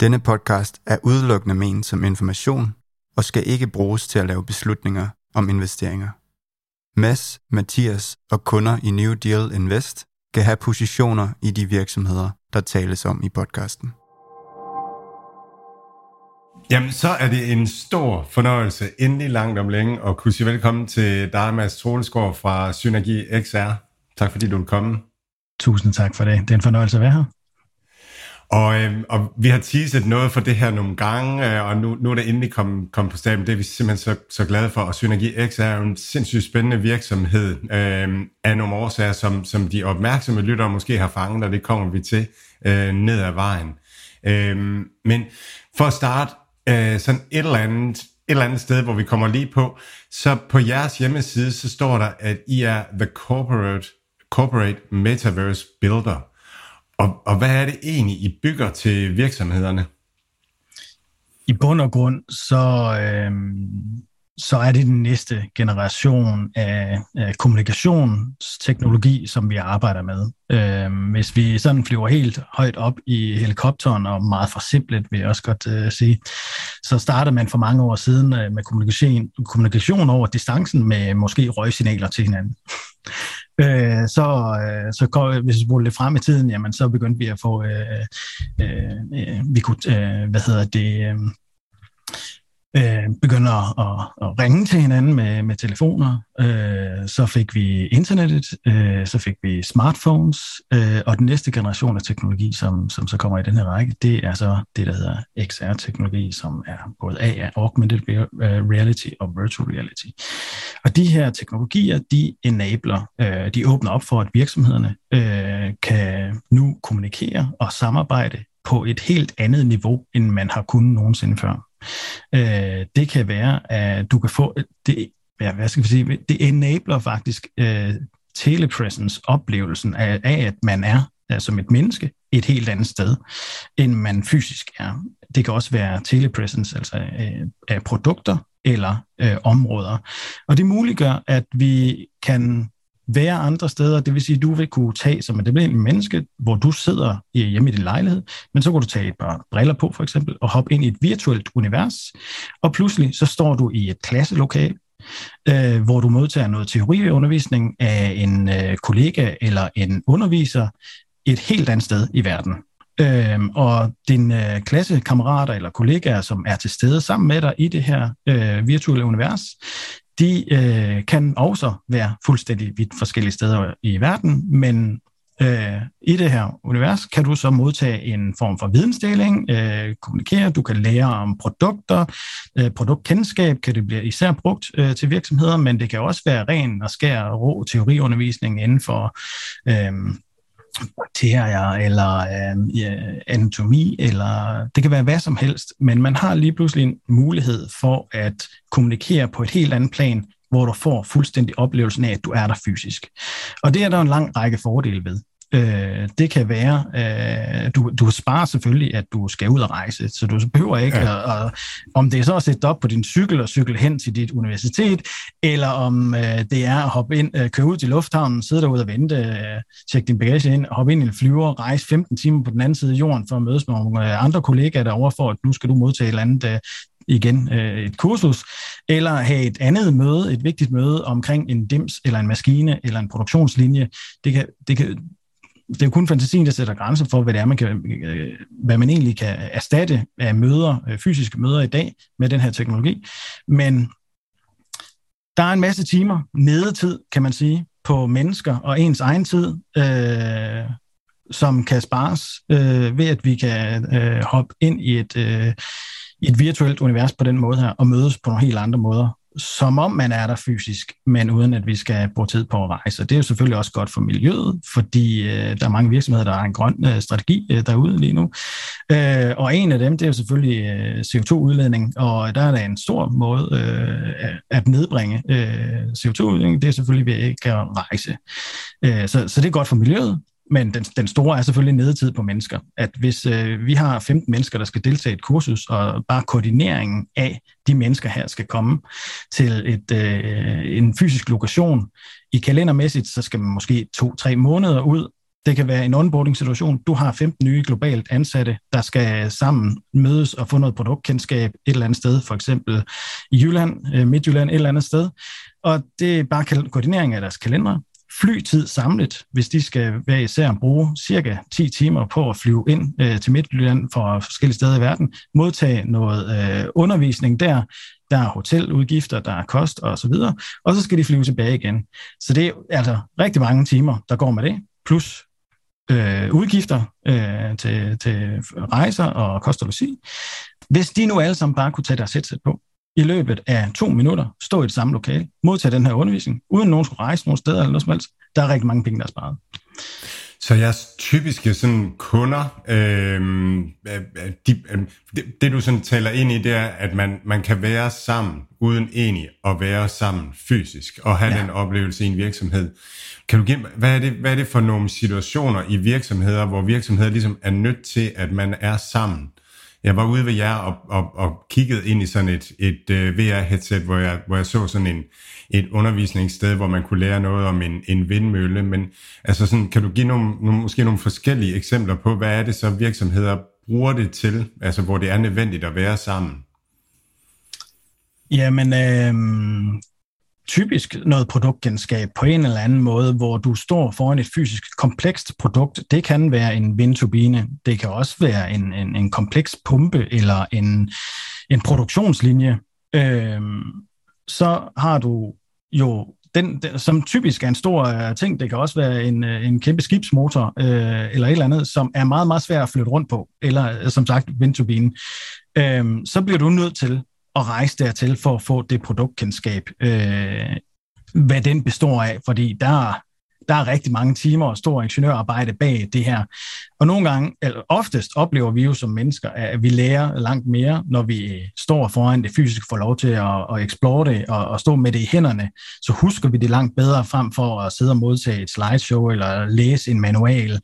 Denne podcast er udelukkende ment som information og skal ikke bruges til at lave beslutninger om investeringer. Mads, Mathias og kunder i New Deal Invest kan have positioner i de virksomheder, der tales om i podcasten. Jamen, så er det en stor fornøjelse, endelig langt om længe, at kunne sige velkommen til dig, Mads Trolesgaard fra Synergi XR. Tak fordi du er kommet. Tusind tak for det. Det er en fornøjelse at være her. Og, øh, og vi har teaset noget for det her nogle gange, øh, og nu, nu er det endelig kommet kom på staben. Det er vi simpelthen så, så glade for. Og Synergi X er jo en sindssygt spændende virksomhed øh, af nogle årsager, som, som de opmærksomme lyttere måske har fanget, og det kommer vi til øh, ned ad vejen. Øh, men for at starte øh, sådan et eller andet et eller andet sted, hvor vi kommer lige på, så på jeres hjemmeside, så står der, at I er the corporate, corporate metaverse builder. Og, og hvad er det egentlig, I bygger til virksomhederne? I bund og grund, så, øh, så er det den næste generation af, af kommunikationsteknologi, som vi arbejder med. Øh, hvis vi sådan flyver helt højt op i helikopteren, og meget forsimplet vil jeg også godt øh, sige, så startede man for mange år siden øh, med kommunikation, kommunikation over distancen med måske røgsignaler til hinanden. (laughs) Øh, så, øh, så går, hvis vi spoler lidt frem i tiden, jamen, så begyndte vi at få, øh, øh, øh, vi kunne, øh, hvad hedder det, øh, øh, begynder at, at ringe til hinanden med, med telefoner. Øh, så fik vi internettet, øh, så fik vi smartphones, øh, og den næste generation af teknologi, som, som så kommer i den her række, det er så det, der hedder XR-teknologi, som er både af augmented øh, reality og virtual reality. Og de her teknologier, de enabler, øh, de åbner op for, at virksomhederne øh, kan nu kommunikere og samarbejde på et helt andet niveau, end man har kunnet nogensinde før. Øh, det kan være, at du kan få, det, ja, hvad skal vi sige, det enabler faktisk øh, telepresence-oplevelsen af, af, at man er øh, som et menneske et helt andet sted, end man fysisk er. Det kan også være telepresence, altså øh, af produkter eller øh, områder. Og det muliggør, at vi kan være andre steder. Det vil sige, at du vil kunne tage som et almindeligt menneske, hvor du sidder hjemme i din lejlighed, men så kan du tage et par briller på for eksempel, og hoppe ind i et virtuelt univers, og pludselig så står du i et klasselokal, øh, hvor du modtager noget teoriundervisning af en øh, kollega eller en underviser et helt andet sted i verden. Øhm, og dine øh, klassekammerater eller kollegaer, som er til stede sammen med dig i det her øh, virtuelle univers, de øh, kan også være fuldstændig vidt forskellige steder i verden, men øh, i det her univers kan du så modtage en form for vidensdeling, øh, kommunikere, du kan lære om produkter, øh, produktkendskab kan det blive især brugt øh, til virksomheder, men det kan også være ren og skær rå teoriundervisning inden for øh, bakterier eller øh, anatomi, eller det kan være hvad som helst, men man har lige pludselig en mulighed for at kommunikere på et helt andet plan, hvor du får fuldstændig oplevelsen af, at du er der fysisk. Og det er der en lang række fordele ved. Øh, det kan være, øh, du, du sparer selvfølgelig, at du skal ud og rejse, så du behøver ikke, ja. at, at, om det er så at sætte op på din cykel og cykle hen til dit universitet, eller om øh, det er at hoppe ind, øh, køre ud til lufthavnen, sidde derude og vente, øh, tjekke din bagage ind, hoppe ind i en flyver, rejse 15 timer på den anden side af jorden for at mødes med nogle øh, andre kollegaer derovre for, at nu skal du modtage et eller andet øh, igen øh, et kursus, eller have et andet møde, et vigtigt møde omkring en dims eller en maskine eller en produktionslinje. Det kan, det kan, det er jo kun fantasien, der sætter grænser for, hvad det er, man kan, øh, hvad man egentlig kan erstatte af møder, øh, fysiske møder i dag med den her teknologi. Men der er en masse timer, nedetid, kan man sige, på mennesker og ens egen tid, øh, som kan spares øh, ved, at vi kan øh, hoppe ind i et, øh, et virtuelt univers på den måde her, og mødes på nogle helt andre måder som om man er der fysisk, men uden at vi skal bruge tid på at rejse. Og det er jo selvfølgelig også godt for miljøet, fordi øh, der er mange virksomheder, der har en grøn øh, strategi øh, derude lige nu. Øh, og en af dem, det er jo selvfølgelig øh, CO2-udledning, og der er der en stor måde øh, at nedbringe øh, CO2-udledning, det er selvfølgelig ved ikke at rejse. Øh, så, så det er godt for miljøet, men den, den store er selvfølgelig nedetid på mennesker. At hvis øh, vi har 15 mennesker, der skal deltage i et kursus, og bare koordineringen af de mennesker her skal komme til et, øh, en fysisk lokation i kalendermæssigt, så skal man måske to-tre måneder ud. Det kan være en onboarding-situation. Du har 15 nye globalt ansatte, der skal sammen mødes og få noget produktkendskab et eller andet sted, for eksempel i Jylland, øh, Midtjylland, et eller andet sted. Og det er bare koordinering af deres kalender flytid samlet, hvis de skal være især bruge cirka 10 timer på at flyve ind øh, til Midtjylland fra forskellige steder i verden, modtage noget øh, undervisning der, der er hoteludgifter, der er kost og så videre, og så skal de flyve tilbage igen. Så det er altså rigtig mange timer, der går med det, plus øh, udgifter øh, til, til rejser og kost og logi. Hvis de nu alle sammen bare kunne tage deres headset på, i løbet af to minutter stå i et samme lokale, modtage den her undervisning, uden nogen skulle rejse nogen steder eller noget som helst. Der er rigtig mange penge, der er sparet. Så jeres typiske sådan kunder, øh, de, øh, det, det du sådan taler ind i, det er, at man, man kan være sammen, uden egentlig at være sammen fysisk, og have ja. den oplevelse i en virksomhed. Kan du give, hvad, er det, hvad er det for nogle situationer i virksomheder, hvor virksomheder ligesom er nødt til, at man er sammen? Jeg var ude ved jer og, og, og kiggede ind i sådan et, et øh, uh, VR-headset, hvor jeg, hvor jeg så sådan en, et undervisningssted, hvor man kunne lære noget om en, en vindmølle. Men altså sådan, kan du give nogle, nogle, måske nogle forskellige eksempler på, hvad er det så virksomheder bruger det til, altså hvor det er nødvendigt at være sammen? Jamen, øh, typisk noget produktgenskab på en eller anden måde, hvor du står foran et fysisk komplekst produkt. Det kan være en vindturbine, det kan også være en, en, en kompleks pumpe eller en, en produktionslinje. Øhm, så har du jo den, den, som typisk er en stor uh, ting, det kan også være en, øh, en kæmpe skibsmotor uh, eller et eller andet, som er meget, meget svært at flytte rundt på, eller som sagt vindturbinen. Øhm, så bliver du nødt til at rejse dertil for at få det produktkendskab, øh, hvad den består af, fordi der, der er rigtig mange timer og stor ingeniørarbejde bag det her. Og nogle gange, eller oftest oplever vi jo som mennesker, at vi lærer langt mere, når vi står foran det fysiske, får lov til at, at explore det og, og stå med det i hænderne. Så husker vi det langt bedre frem for at sidde og modtage et slideshow eller læse en manual.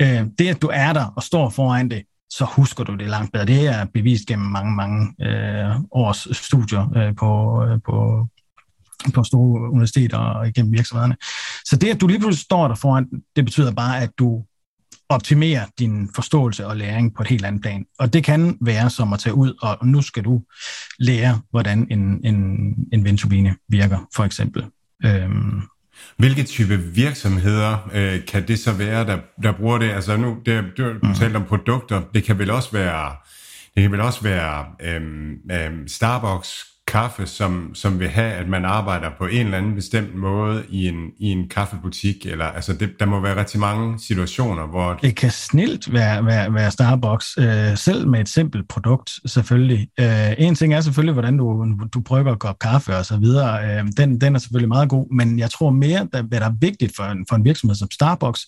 Øh, det, at du er der og står foran det, så husker du det langt bedre. Det er bevist gennem mange, mange øh, års studier øh, på, øh, på, på store universiteter og gennem virksomhederne. Så det, at du lige pludselig står der foran, det betyder bare, at du optimere din forståelse og læring på et helt andet plan. Og det kan være som at tage ud, og nu skal du lære, hvordan en, en, en vindturbine virker, for eksempel. Øhm. Hvilke type virksomheder øh, kan det så være, der, der bruger det? Altså nu, det, du, du mm. talte om produkter, det kan vel også være, det kan vel også være øhm, øhm, Starbucks kaffe, som, som vil have, at man arbejder på en eller anden bestemt måde i en, i en kaffebutik? Eller, altså det, der må være rigtig mange situationer, hvor... Det kan snilt være, være, være Starbucks, øh, selv med et simpelt produkt, selvfølgelig. Øh, en ting er selvfølgelig, hvordan du, du brygger en kop kaffe og så videre. Øh, den, den er selvfølgelig meget god, men jeg tror mere, der, hvad der er vigtigt for en, for en virksomhed som Starbucks,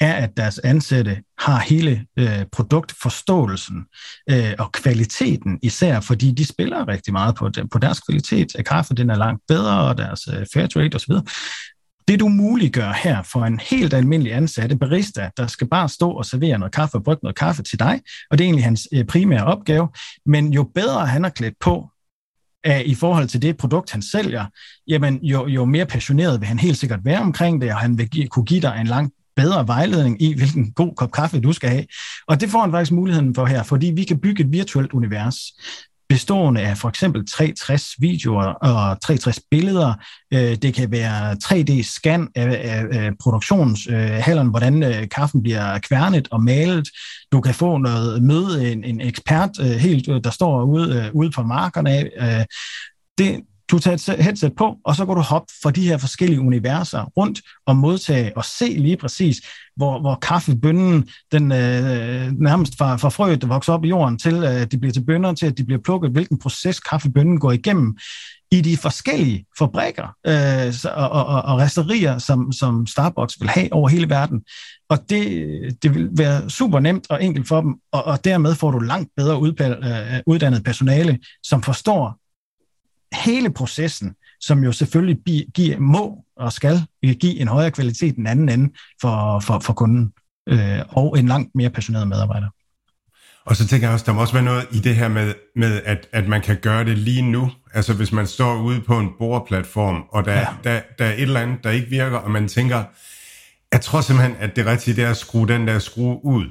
er, at deres ansatte har hele øh, produktforståelsen øh, og kvaliteten især, fordi de spiller rigtig meget på, på deres kvalitet af kaffe. Den er langt bedre, og deres øh, fair trade osv. Det du muliggør her for en helt almindelig ansatte barista, der skal bare stå og servere noget kaffe og brygge noget kaffe til dig, og det er egentlig hans øh, primære opgave, men jo bedre han er klædt på, af, i forhold til det produkt, han sælger, jamen jo, jo mere passioneret vil han helt sikkert være omkring det, og han vil give, kunne give dig en langt bedre vejledning i, hvilken god kop kaffe du skal have. Og det får han faktisk muligheden for her, fordi vi kan bygge et virtuelt univers bestående af for eksempel 360-videoer og 360-billeder. Øh, det kan være 3D-scan af, produktionshalleren, øh, hvordan øh, kaffen bliver kværnet og malet. Du kan få noget møde en, en ekspert helt, der står ude, ude på markerne. Det, du tager et headset på, og så går du hoppe for de her forskellige universer rundt og modtage og se lige præcis, hvor, hvor kaffebønnen den øh, nærmest fra, fra frøet, der vokser op i jorden, til at øh, de bliver til bønder, til at de bliver plukket, hvilken proces kaffebønnen går igennem i de forskellige fabrikker øh, og, og, og resterier, som, som Starbucks vil have over hele verden. Og det, det vil være super nemt og enkelt for dem, og, og dermed får du langt bedre øh, uddannet personale, som forstår hele processen, som jo selvfølgelig giver, må og skal give en højere kvalitet end anden ende for, for, for kunden, øh, og en langt mere passioneret medarbejder. Og så tænker jeg også, der må også være noget i det her med, med at, at man kan gøre det lige nu. Altså hvis man står ude på en boreplatform, og der, ja. der, der er et eller andet, der ikke virker, og man tænker, jeg tror simpelthen, at det rigtige det er at skrue den der skrue ud.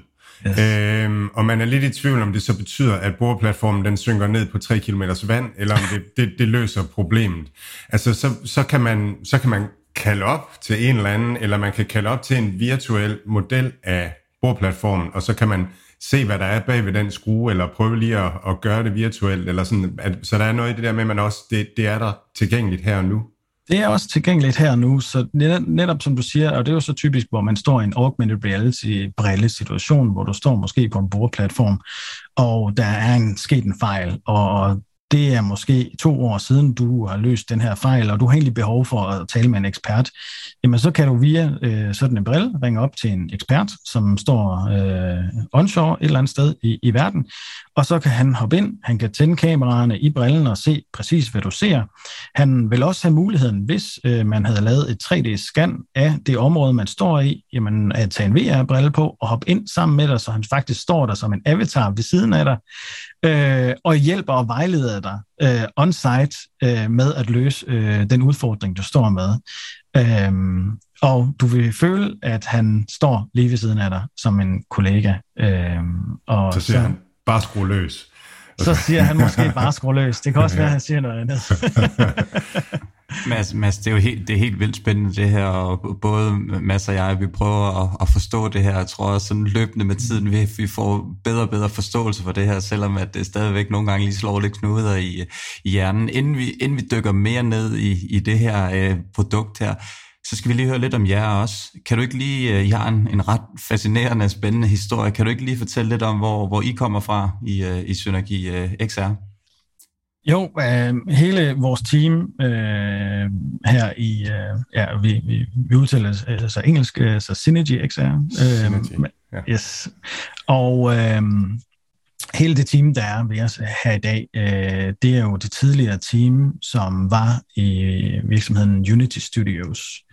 Yes. Øhm, og man er lidt i tvivl om det så betyder, at boreplatformen den synker ned på 3 km vand, eller om det, (laughs) det, det løser problemet. Altså så, så, kan man, så kan man kalde op til en eller anden, eller man kan kalde op til en virtuel model af boreplatformen, og så kan man se, hvad der er bag ved den skrue, eller prøve lige at, at gøre det virtuelt, eller sådan, at, så der er noget i det der med, at man også, det, det er der tilgængeligt her og nu. Det er også tilgængeligt her nu, så netop, som du siger, og det er jo så typisk, hvor man står i en augmented reality-brille situation, hvor du står måske på en bordplatform, og der er en sket en fejl, og det er måske to år siden, du har løst den her fejl, og du har egentlig behov for at tale med en ekspert, jamen så kan du via øh, sådan en brille ringe op til en ekspert, som står øh, onshore et eller andet sted i, i verden, og så kan han hoppe ind, han kan tænde kameraerne i brillen og se præcis, hvad du ser. Han vil også have muligheden, hvis øh, man havde lavet et 3D-scan af det område, man står i, jamen at tage en VR-brille på og hoppe ind sammen med dig, så han faktisk står der som en avatar ved siden af dig, øh, og hjælper og vejleder dig øh, on-site øh, med at løse øh, den udfordring, du står med. Øh, og du vil føle, at han står lige ved siden af dig som en kollega. Øh, og så siger så, han, bare skru løs. Så siger han måske bare skru løs. Det kan også være, at han siger noget andet. (laughs) Mads, Mads, det er jo helt, det er helt vildt spændende det her, og både Mads og jeg, vi prøver at, at forstå det her. Jeg tror også sådan løbende med tiden, vi, vi får bedre og bedre forståelse for det her, selvom at det stadigvæk nogle gange lige slår lidt knuder i, i hjernen. Inden vi, inden vi dykker mere ned i, i det her øh, produkt her, så skal vi lige høre lidt om jer også. Kan du ikke lige, øh, I har en, en ret fascinerende og spændende historie, kan du ikke lige fortælle lidt om, hvor, hvor I kommer fra i, øh, i Synergi øh, XR? Jo, øh, hele vores team øh, her i, øh, ja, vi, vi, vi udtaler altså engelsk, så Synergy XR. Øh, Synergy, ja. Yes. Og øh, hele det team, der er ved os her i dag, øh, det er jo det tidligere team, som var i virksomheden Unity Studios.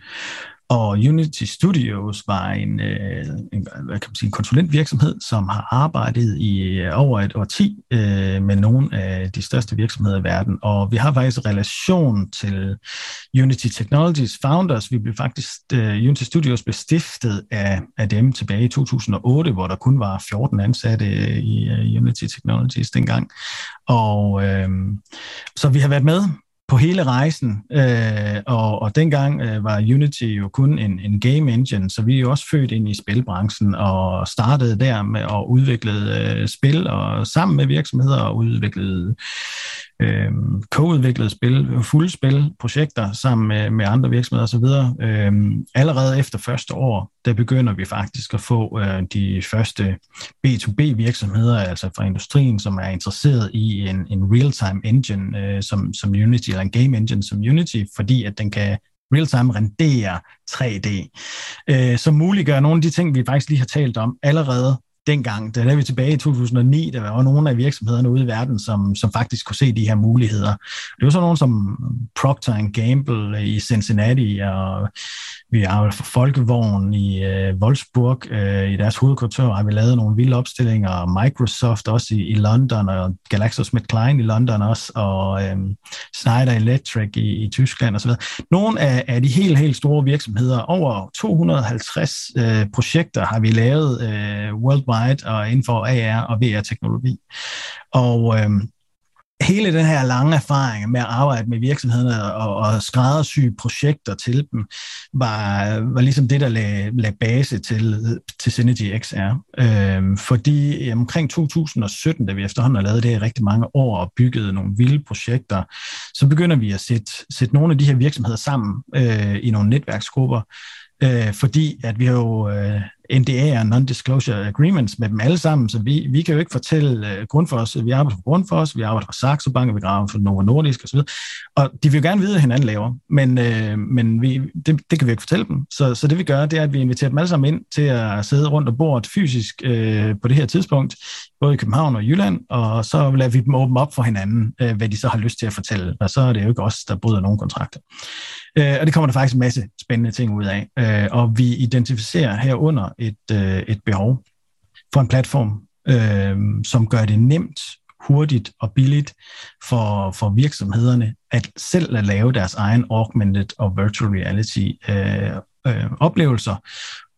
Og Unity Studios var en, øh, en, hvad kan man sige, en konsulentvirksomhed, som har arbejdet i øh, over et årti øh, med nogle af de største virksomheder i verden. Og vi har faktisk relation til Unity Technologies founders. Vi blev faktisk, øh, Unity Studios blev stiftet af, af dem tilbage i 2008, hvor der kun var 14 ansatte øh, i uh, Unity Technologies dengang. Og øh, så vi har været med på hele rejsen, øh, og, og dengang øh, var Unity jo kun en, en game engine, så vi er jo også født ind i spilbranchen og startede der med at udvikle øh, spil og sammen med virksomheder og udviklede øh, co-udviklede spil, fulde spil, projekter sammen med, med andre virksomheder osv. Øh, allerede efter første år, der begynder vi faktisk at få øh, de første B2B virksomheder, altså fra industrien, som er interesseret i en, en real-time engine øh, som, som Unity, eller en game engine som Unity, fordi at den kan real-time rendere 3D, øh, som muliggør nogle af de ting, vi faktisk lige har talt om allerede dengang, der er vi tilbage i 2009, der var nogle af virksomhederne ude i verden, som, som faktisk kunne se de her muligheder. Det var så nogen som Procter Gamble i Cincinnati, og vi har Folkevogn i øh, Wolfsburg, øh, i deres hovedkvarter har vi lavet nogle vilde opstillinger, og Microsoft også i, i London, og GlaxoSmithKline i London også, og øh, Schneider Electric i, i Tyskland osv. Nogle af, af de helt, helt store virksomheder, over 250 øh, projekter har vi lavet øh, worldwide og inden for AR og VR-teknologi. Og øh, hele den her lange erfaring med at arbejde med virksomhederne og, og skræddersy projekter til dem, var, var ligesom det, der lagde, lagde base til, til Synergy XR. Øhm, fordi øhm, omkring 2017, da vi efterhånden har lavet det i rigtig mange år og bygget nogle vilde projekter, så begynder vi at sætte, sætte nogle af de her virksomheder sammen øh, i nogle netværksgrupper, øh, fordi at vi har jo øh, NDA'er, non-disclosure agreements med dem alle sammen, så vi, vi kan jo ikke fortælle øh, Grundfos, vi arbejder for Grundfos, vi arbejder for Saxo Bank, vi arbejder for Novo Nordisk osv., og de vil jo gerne vide, hvad hinanden laver, men, øh, men vi, det, det kan vi ikke fortælle dem. Så, så det vi gør, det er, at vi inviterer dem alle sammen ind til at sidde rundt og bordet fysisk øh, på det her tidspunkt, både i København og Jylland, og så lader vi dem åbne op for hinanden, øh, hvad de så har lyst til at fortælle, og så er det jo ikke os, der bryder nogen kontrakter. Øh, og det kommer der faktisk en masse spændende ting ud af, Øh, og vi identificerer herunder et, øh, et behov for en platform, øh, som gør det nemt, hurtigt og billigt for, for virksomhederne at selv at lave deres egen augmented og virtual reality øh, øh, oplevelser,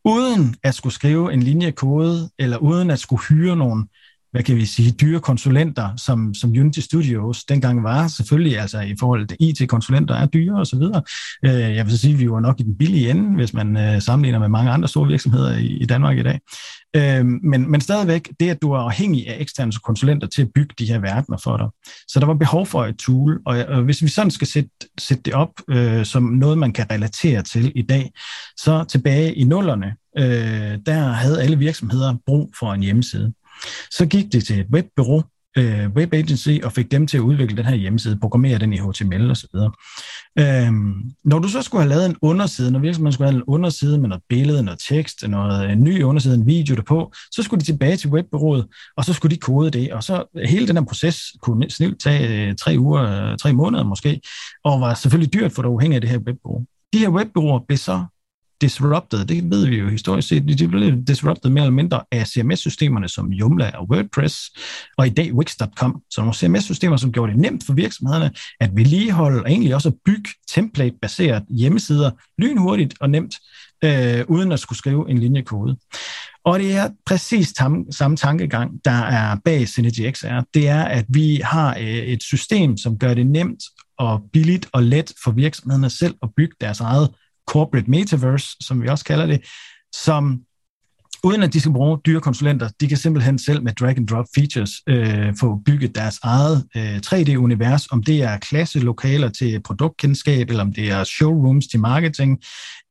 uden at skulle skrive en linje kode, eller uden at skulle hyre nogle hvad kan vi sige, dyre konsulenter, som, som Unity Studios dengang var. Selvfølgelig, altså i forhold til IT-konsulenter er dyre og så videre. Øh, jeg vil så sige, at vi var nok i den billige ende, hvis man øh, sammenligner med mange andre store virksomheder i, i Danmark i dag. Øh, men, men stadigvæk, det at du er afhængig af eksterne konsulenter til at bygge de her verdener for dig. Så der var behov for et tool, og, og hvis vi sådan skal sætte, sætte det op øh, som noget, man kan relatere til i dag, så tilbage i nullerne, øh, der havde alle virksomheder brug for en hjemmeside. Så gik det til et webbureau, øh, web agency, og fik dem til at udvikle den her hjemmeside, programmere den i HTML og så videre. Øhm, når du så skulle have lavet en underside, når virksomheden skulle have en underside med noget billede, noget tekst, noget, en ny underside, en video derpå, så skulle de tilbage til webbureauet, og så skulle de kode det, og så hele den her proces kunne snilt tage øh, tre uger, øh, tre måneder måske, og var selvfølgelig dyrt for det uafhængig af det her webbureau. De her webbureauer blev så disrupted, det ved vi jo historisk set, de blev disrupted mere eller mindre af CMS-systemerne som Joomla og WordPress, og i dag Wix.com, så nogle CMS-systemer, som gjorde det nemt for virksomhederne at vedligeholde og egentlig også at bygge template-baseret hjemmesider lynhurtigt og nemt, øh, uden at skulle skrive en linjekode. Og det er præcis tam, samme tankegang, der er bag Synergy XR. Det er, at vi har øh, et system, som gør det nemt og billigt og let for virksomhederne selv at bygge deres eget corporate metaverse, som vi også kalder det, som uden at de skal bruge dyre konsulenter, de kan simpelthen selv med drag and drop features øh, få bygget deres eget øh, 3D-univers, om det er klasselokaler til produktkendskab, eller om det er showrooms til marketing,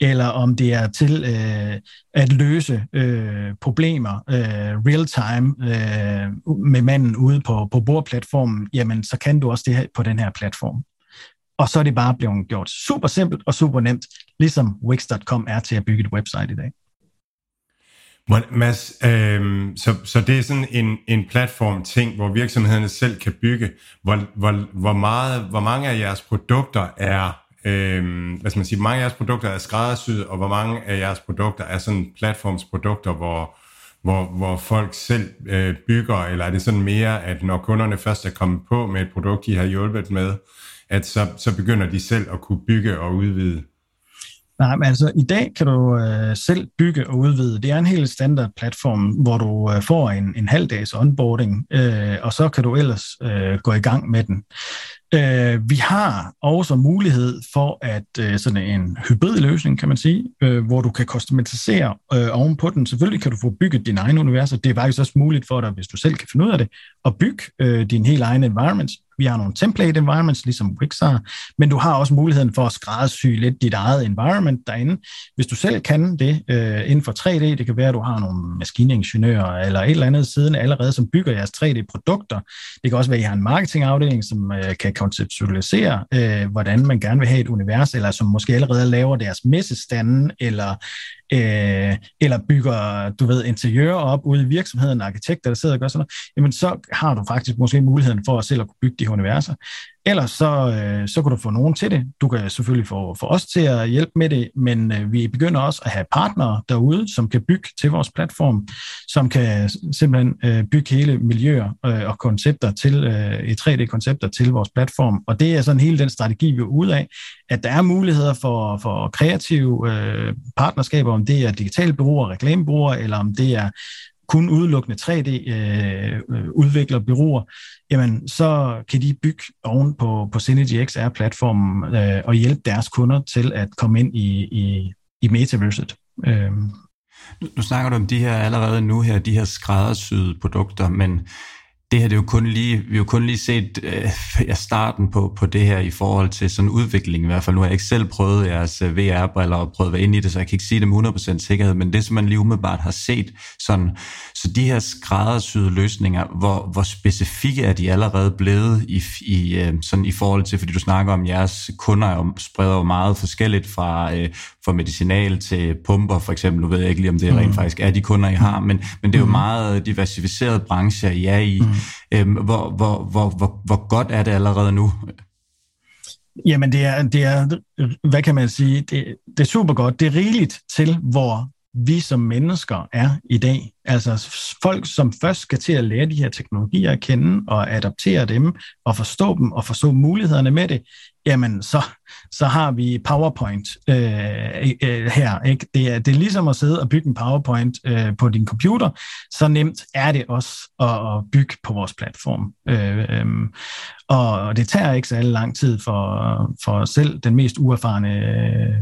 eller om det er til øh, at løse øh, problemer øh, real-time øh, med manden ude på, på bordplatformen, jamen så kan du også det her på den her platform og så er det bare blevet gjort super simpelt og super nemt, ligesom Wix.com er til at bygge et website i dag. Mads, øh, så, så det er sådan en, en platform-ting, hvor virksomhederne selv kan bygge. Hvor, hvor, hvor, meget, hvor mange af jeres produkter er øh, hvad skal man sige, mange af jeres produkter er skræddersyet, og hvor mange af jeres produkter er sådan platformsprodukter, hvor, hvor, hvor folk selv øh, bygger, eller er det sådan mere, at når kunderne først er kommet på med et produkt, de har hjulpet med, at så, så begynder de selv at kunne bygge og udvide? Nej, men altså i dag kan du øh, selv bygge og udvide. Det er en helt standard platform, hvor du øh, får en, en halv dags onboarding, øh, og så kan du ellers øh, gå i gang med den. Øh, vi har også mulighed for at øh, sådan en hybrid løsning, kan man sige, øh, hvor du kan customisere øh, ovenpå den. Selvfølgelig kan du få bygget din egen universer. Det er faktisk også muligt for dig, hvis du selv kan finde ud af det, at bygge øh, din helt egen environment. Vi har nogle template environments, ligesom Wix har, men du har også muligheden for at skræddersy lidt dit eget environment derinde. Hvis du selv kan det øh, inden for 3D, det kan være, at du har nogle maskiningeniører eller et eller andet siden allerede, som bygger jeres 3D-produkter. Det kan også være, at I har en marketingafdeling, som øh, kan konceptualisere, øh, hvordan man gerne vil have et univers, eller som måske allerede laver deres messestande, eller øh, eller bygger, du ved, interiører op ude i virksomheden, arkitekter, der sidder og gør sådan noget, jamen så har du faktisk måske muligheden for at selv at kunne bygge de universer. Ellers så, øh, så kan du få nogen til det. Du kan selvfølgelig få, få os til at hjælpe med det, men øh, vi begynder også at have partnere derude, som kan bygge til vores platform, som kan simpelthen øh, bygge hele miljøer øh, og koncepter til, øh, i 3D-koncepter til vores platform. Og det er sådan hele den strategi, vi er ude af, at der er muligheder for, for kreative øh, partnerskaber, om det er digitale bureauer, reklamebureauer, eller om det er kun udelukkende 3D-udvikler øh, øh byråer, jamen så kan de bygge oven på, på Synergy XR-platformen øh, og hjælpe deres kunder til at komme ind i, i, i metaverset. Øh. Nu snakker du om de her allerede nu her, de her skræddersyede produkter, men det her det er jo kun lige, vi har jo kun lige set øh, starten på, på det her i forhold til sådan udvikling i hvert fald. Nu har jeg ikke selv prøvet jeres øh, VR-briller og prøvet at være inde i det, så jeg kan ikke sige det med 100% sikkerhed, men det som man lige umiddelbart har set, sådan, så de her skræddersyede løsninger, hvor, hvor specifikke er de allerede blevet i, i, øh, sådan i forhold til, fordi du snakker om, jeres kunder og spreder jo meget forskelligt fra, øh, fra medicinal til pumper for eksempel. Nu ved jeg ikke lige, om det rent mm. faktisk er de kunder, I har, men, men det er jo mm. meget diversificeret brancher, I er i. Mm. Øhm, hvor, hvor, hvor, hvor, hvor godt er det allerede nu? Jamen, det er, det er, hvad kan man sige, det, det er super godt. Det er rigeligt til, hvor vi som mennesker er i dag. Altså folk, som først skal til at lære de her teknologier at kende og adaptere dem og forstå dem og forstå mulighederne med det, jamen så, så har vi PowerPoint øh, øh, her. Ikke? Det, er, det er ligesom at sidde og bygge en PowerPoint øh, på din computer. Så nemt er det også at, at bygge på vores platform. Øh, øh, og det tager ikke så lang tid for, for selv den mest uerfarne øh,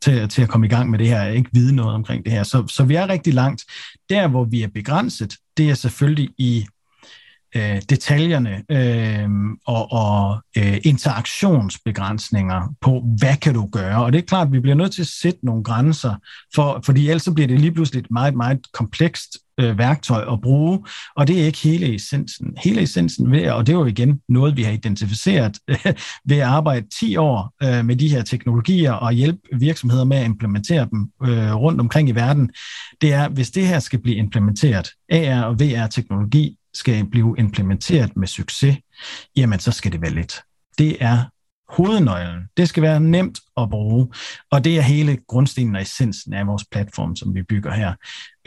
til, til at komme i gang med det her, ikke vide noget omkring det her. Så, så vi er rigtig langt. Der, hvor vi er begrænset, det er selvfølgelig i øh, detaljerne øh, og, og øh, interaktionsbegrænsninger på, hvad kan du gøre? Og det er klart, at vi bliver nødt til at sætte nogle grænser, for, fordi ellers så bliver det lige pludselig et meget, meget komplekst øh, værktøj at bruge, og det er ikke hele essensen. Hele essensen ved, og det er jo igen noget, vi har identificeret øh, (laughs) ved at arbejde 10 år øh, med de her teknologier og hjælpe virksomheder med at implementere dem øh, rundt omkring i verden, det er, hvis det her skal blive implementeret, AR og VR-teknologi skal blive implementeret med succes, jamen så skal det være let. Det er hovednøglen. Det skal være nemt at bruge, og det er hele grundstenen og essensen af vores platform, som vi bygger her.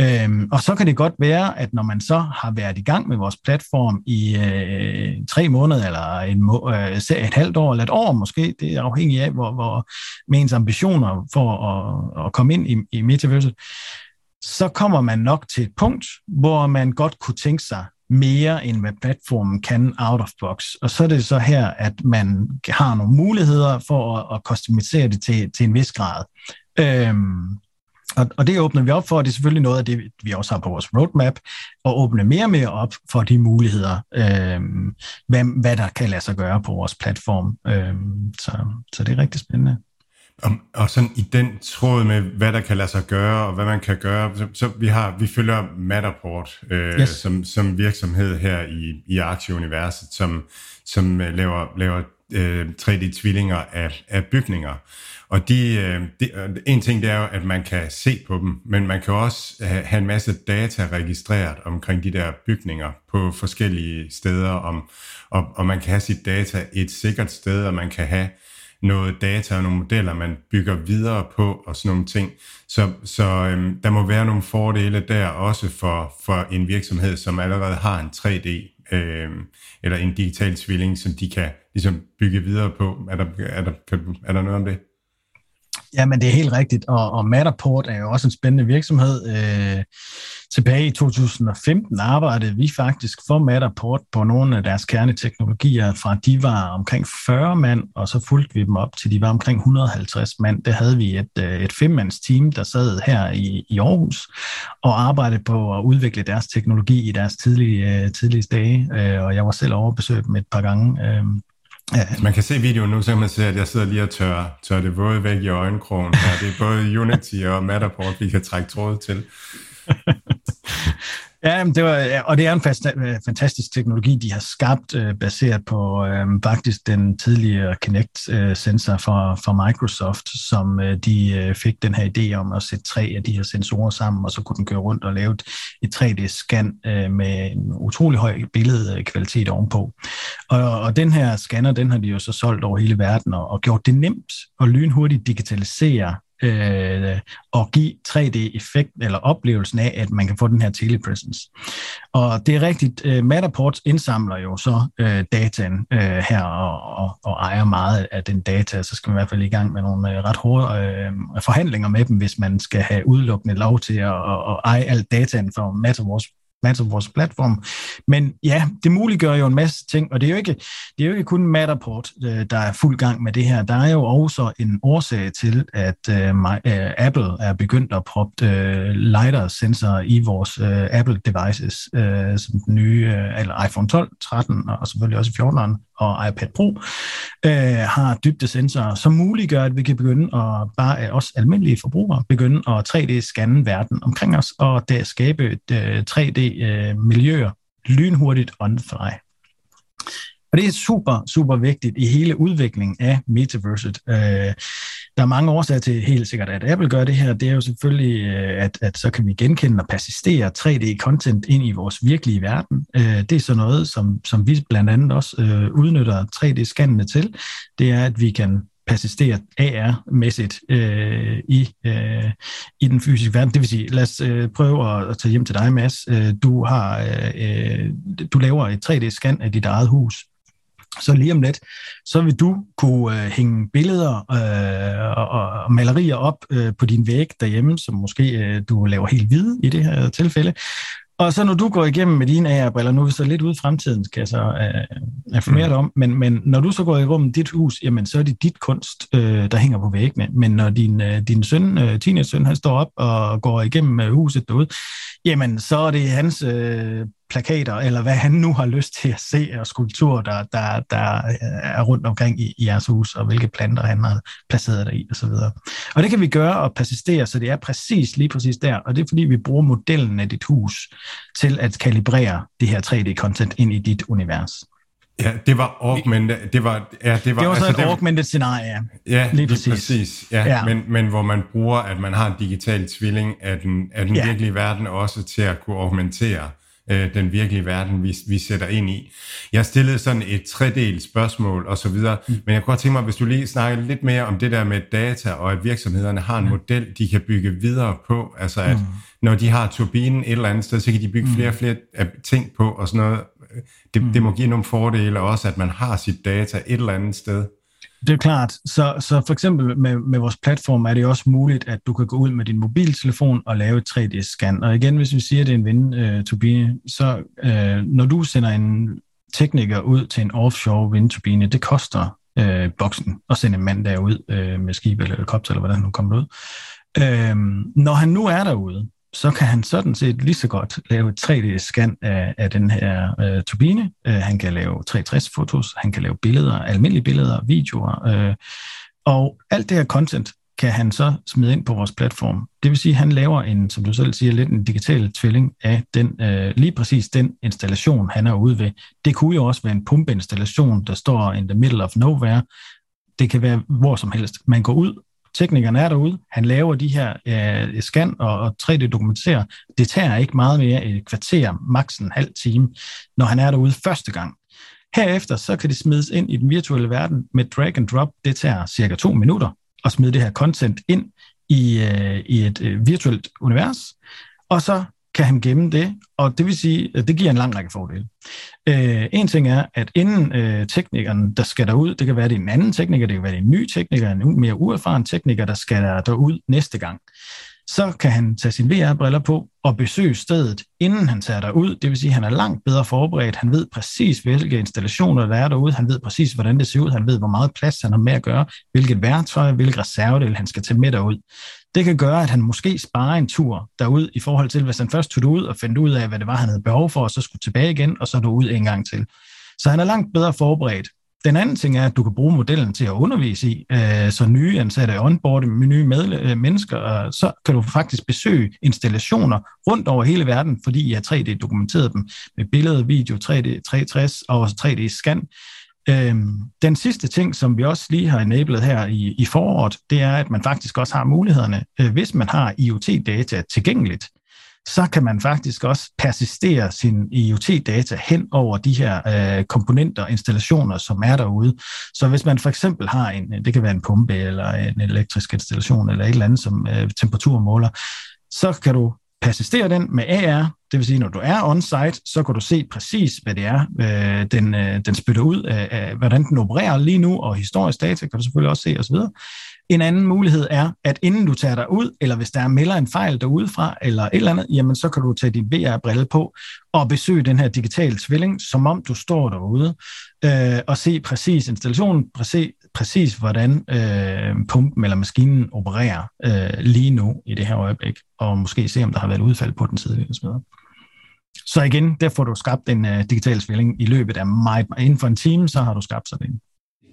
Øhm, og så kan det godt være, at når man så har været i gang med vores platform i øh, tre måneder, eller en må, øh, et halvt år, eller et år måske, det er afhængigt af, hvor, hvor med ens ambitioner for at, at komme ind i, i metaverset, så kommer man nok til et punkt, hvor man godt kunne tænke sig mere end hvad platformen kan out of box. Og så er det så her, at man har nogle muligheder for at, at customisere det til, til en vis grad. Øhm, og, og det åbner vi op for, og det er selvfølgelig noget af det, vi også har på vores roadmap, at åbne mere og mere op for de muligheder, øhm, hvad, hvad der kan lade sig gøre på vores platform. Øhm, så, så det er rigtig spændende. Og, og sådan i den tråd med, hvad der kan lade sig gøre, og hvad man kan gøre, så, så vi har vi følger Matterport øh, yes. som, som virksomhed her i, i Aktieuniverset, som, som øh, laver, laver øh, 3D-tvillinger af, af bygninger. Og de, øh, de, en ting det er jo, at man kan se på dem, men man kan også have, have en masse data registreret omkring de der bygninger på forskellige steder, om, og, og man kan have sit data et sikkert sted, og man kan have noget data og nogle modeller, man bygger videre på og sådan nogle ting. Så, så øhm, der må være nogle fordele der også for, for en virksomhed, som allerede har en 3D øh, eller en digital tvilling, som de kan ligesom bygge videre på. Er der, er der, er der noget om det? Ja, men det er helt rigtigt, og, og Matterport er jo også en spændende virksomhed. Øh, tilbage i 2015 arbejdede vi faktisk for Matterport på nogle af deres kerneteknologier, fra de var omkring 40 mand, og så fulgte vi dem op til de var omkring 150 mand. Det havde vi et, øh, et femmands team, der sad her i, i Aarhus og arbejdede på at udvikle deres teknologi i deres tidlige, øh, tidlige dage, øh, og jeg var selv over dem et par gange. Øh, Ja. Man kan se videoen nu, så kan man se, at jeg sidder lige og tør, tør det våde væk i øjenkrogen. Ja, det er både Unity og Matterport, vi kan trække tråd til. (laughs) Ja, det var, og det er en øh, fantastisk teknologi, de har skabt, øh, baseret på øh, faktisk den tidligere Kinect-sensor øh, fra, fra Microsoft, som øh, de fik den her idé om at sætte tre af de her sensorer sammen, og så kunne den køre rundt og lave et 3D-scan øh, med en utrolig høj billedkvalitet ovenpå. Og, og den her scanner, den har de jo så solgt over hele verden og, og gjort det nemt og lynhurtigt digitalisere øh, og give 3D-effekt eller oplevelsen af, at man kan få den her telepresence. Og det er rigtigt, øh, Matterport indsamler jo så øh, dataen øh, her og, og, og ejer meget af den data, så skal man i hvert fald i gang med nogle øh, ret hårde øh, forhandlinger med dem, hvis man skal have udelukkende lov til at, at, at eje alt dataen for Matterports Matter vores platform. Men ja, det muliggør jo en masse ting, og det er jo ikke, det er jo ikke kun Matterport, øh, der er fuld gang med det her. Der er jo også en årsag til, at uh, Apple er begyndt at proppe uh, LiDAR-sensorer i vores uh, Apple devices, uh, som den nye, uh, eller iPhone 12, 13 og selvfølgelig også 14'eren og iPad Pro øh, har dybdesensorer, som muliggør, at vi kan begynde at, bare af os almindelige forbrugere, begynde at 3D-scanne verden omkring os, og der skabe et øh, 3D-miljøer øh, lynhurtigt on the fly. Og det er super, super vigtigt i hele udviklingen af metaverset. Øh, der er mange årsager til helt sikkert, at Apple gør det her. Det er jo selvfølgelig, øh, at, at så kan vi genkende og persistere 3D-content ind i vores virkelige verden. Øh, det er så noget, som, som vi blandt andet også øh, udnytter 3D-scannene til. Det er, at vi kan persistere AR-mæssigt øh, i, øh, i den fysiske verden. Det vil sige, lad os øh, prøve at, at tage hjem til dig, Mads. Øh, du, har, øh, øh du laver et 3D-scan af dit eget hus. Så lige om lidt, så vil du kunne øh, hænge billeder øh, og, og malerier op øh, på din væg derhjemme, som måske øh, du laver helt hvide i det her tilfælde. Og så når du går igennem med dine AR-briller, nu er vi så lidt ude i fremtiden, kan jeg så øh, informere dig om, men, men når du så går i rummet dit hus, jamen så er det dit kunst, øh, der hænger på væggene. Men når din, øh, din søn, øh, teenage-søn, han står op og går igennem øh, huset derude, jamen så er det hans øh, plakater, eller hvad han nu har lyst til at se, og skulpturer, der, der, der er rundt omkring i, i jeres hus, og hvilke planter han har placeret der i, osv. Og, og det kan vi gøre og persistere, så det er præcis lige præcis der, og det er fordi, vi bruger modellen af dit hus til at kalibrere det her 3D-content ind i dit univers. Ja, det var augmented. Det var, ja, det var, det var så altså, et augmented scenarie. Ja, lige præcis. præcis ja. Ja. Men, men hvor man bruger, at man har en digital tvilling af den, af den ja. virkelige verden også til at kunne augmentere øh, den virkelige verden, vi, vi sætter ind i. Jeg stillede sådan et tredelt spørgsmål og så videre, mm. men jeg kunne godt tænke mig, hvis du lige snakker lidt mere om det der med data, og at virksomhederne har en mm. model, de kan bygge videre på, altså at mm. når de har turbinen et eller andet sted, så kan de bygge mm. flere og flere ting på og sådan noget. Det, mm. det må give nogle fordele også, at man har sit data et eller andet sted. Det er klart. Så, så for eksempel med, med vores platform er det også muligt, at du kan gå ud med din mobiltelefon og lave et 3D-scan. Og igen, hvis vi siger, at det er en vindturbine, øh, turbine, så øh, når du sender en tekniker ud til en offshore vindturbine, det koster øh, boksen at sende en mand derud øh, med skib eller helikopter, eller hvordan nu kommer ud. Øh, når han nu er derude, så kan han sådan set lige så godt lave et 3D-scan af, af den her øh, turbine. Øh, han kan lave 360-fotos, han kan lave billeder, almindelige billeder, videoer, øh, og alt det her content kan han så smide ind på vores platform. Det vil sige, at han laver en, som du selv siger, lidt en digital tvilling af den, øh, lige præcis den installation, han er ude ved. Det kunne jo også være en pumpeinstallation, der står in the middle of nowhere. Det kan være hvor som helst. Man går ud Teknikeren er derude, han laver de her øh, scan og, og 3D-dokumenterer. Det tager ikke meget mere et kvarter, maks en halv time, når han er derude første gang. Herefter så kan det smides ind i den virtuelle verden med drag and drop. Det tager cirka to minutter at smide det her content ind i, øh, i et øh, virtuelt univers, og så kan han gemme det, og det vil sige, at det giver en lang række fordele. Øh, en ting er, at inden øh, teknikeren, der skal derud, det kan være det en anden tekniker, det kan være det en ny tekniker, en mere uerfaren tekniker, der skal der derud næste gang så kan han tage sine VR-briller på og besøge stedet, inden han tager derud. Det vil sige, at han er langt bedre forberedt. Han ved præcis, hvilke installationer der er derude. Han ved præcis, hvordan det ser ud. Han ved, hvor meget plads han har med at gøre, hvilket værktøj, hvilke reservedel han skal tage med derud. Det kan gøre, at han måske sparer en tur derud i forhold til, hvis han først tog ud og fandt ud af, hvad det var, han havde behov for, og så skulle tilbage igen, og så derud en gang til. Så han er langt bedre forberedt. Den anden ting er, at du kan bruge modellen til at undervise i, øh, så nye ansatte onboarde med nye med, øh, mennesker, og så kan du faktisk besøge installationer rundt over hele verden, fordi I har 3D-dokumenteret dem med billeder, video, 3D, 360 og 3D-scan. Øhm, den sidste ting, som vi også lige har enabled her i, i foråret, det er, at man faktisk også har mulighederne, øh, hvis man har IoT-data tilgængeligt, så kan man faktisk også persistere sin IoT-data hen over de her øh, komponenter og installationer, som er derude. Så hvis man for eksempel har en, det kan være en pumpe eller en elektrisk installation eller et eller andet, som øh, temperaturmåler, så kan du persistere den med AR, det vil sige, når du er on-site, så kan du se præcis, hvad det er, øh, den, øh, den spytter ud af, af, hvordan den opererer lige nu, og historisk data kan du selvfølgelig også se osv. En anden mulighed er, at inden du tager dig ud, eller hvis der er melder en fejl derudefra, eller et eller andet, jamen så kan du tage din VR-brille på og besøge den her digitale tvilling, som om du står derude, øh, og se præcis installationen, præcis, præcis hvordan øh, pumpen eller maskinen opererer øh, lige nu i det her øjeblik, og måske se, om der har været udfald på den tidligere. Så igen, der får du skabt en uh, digital tvilling i løbet af meget, inden for en time, så har du skabt sådan en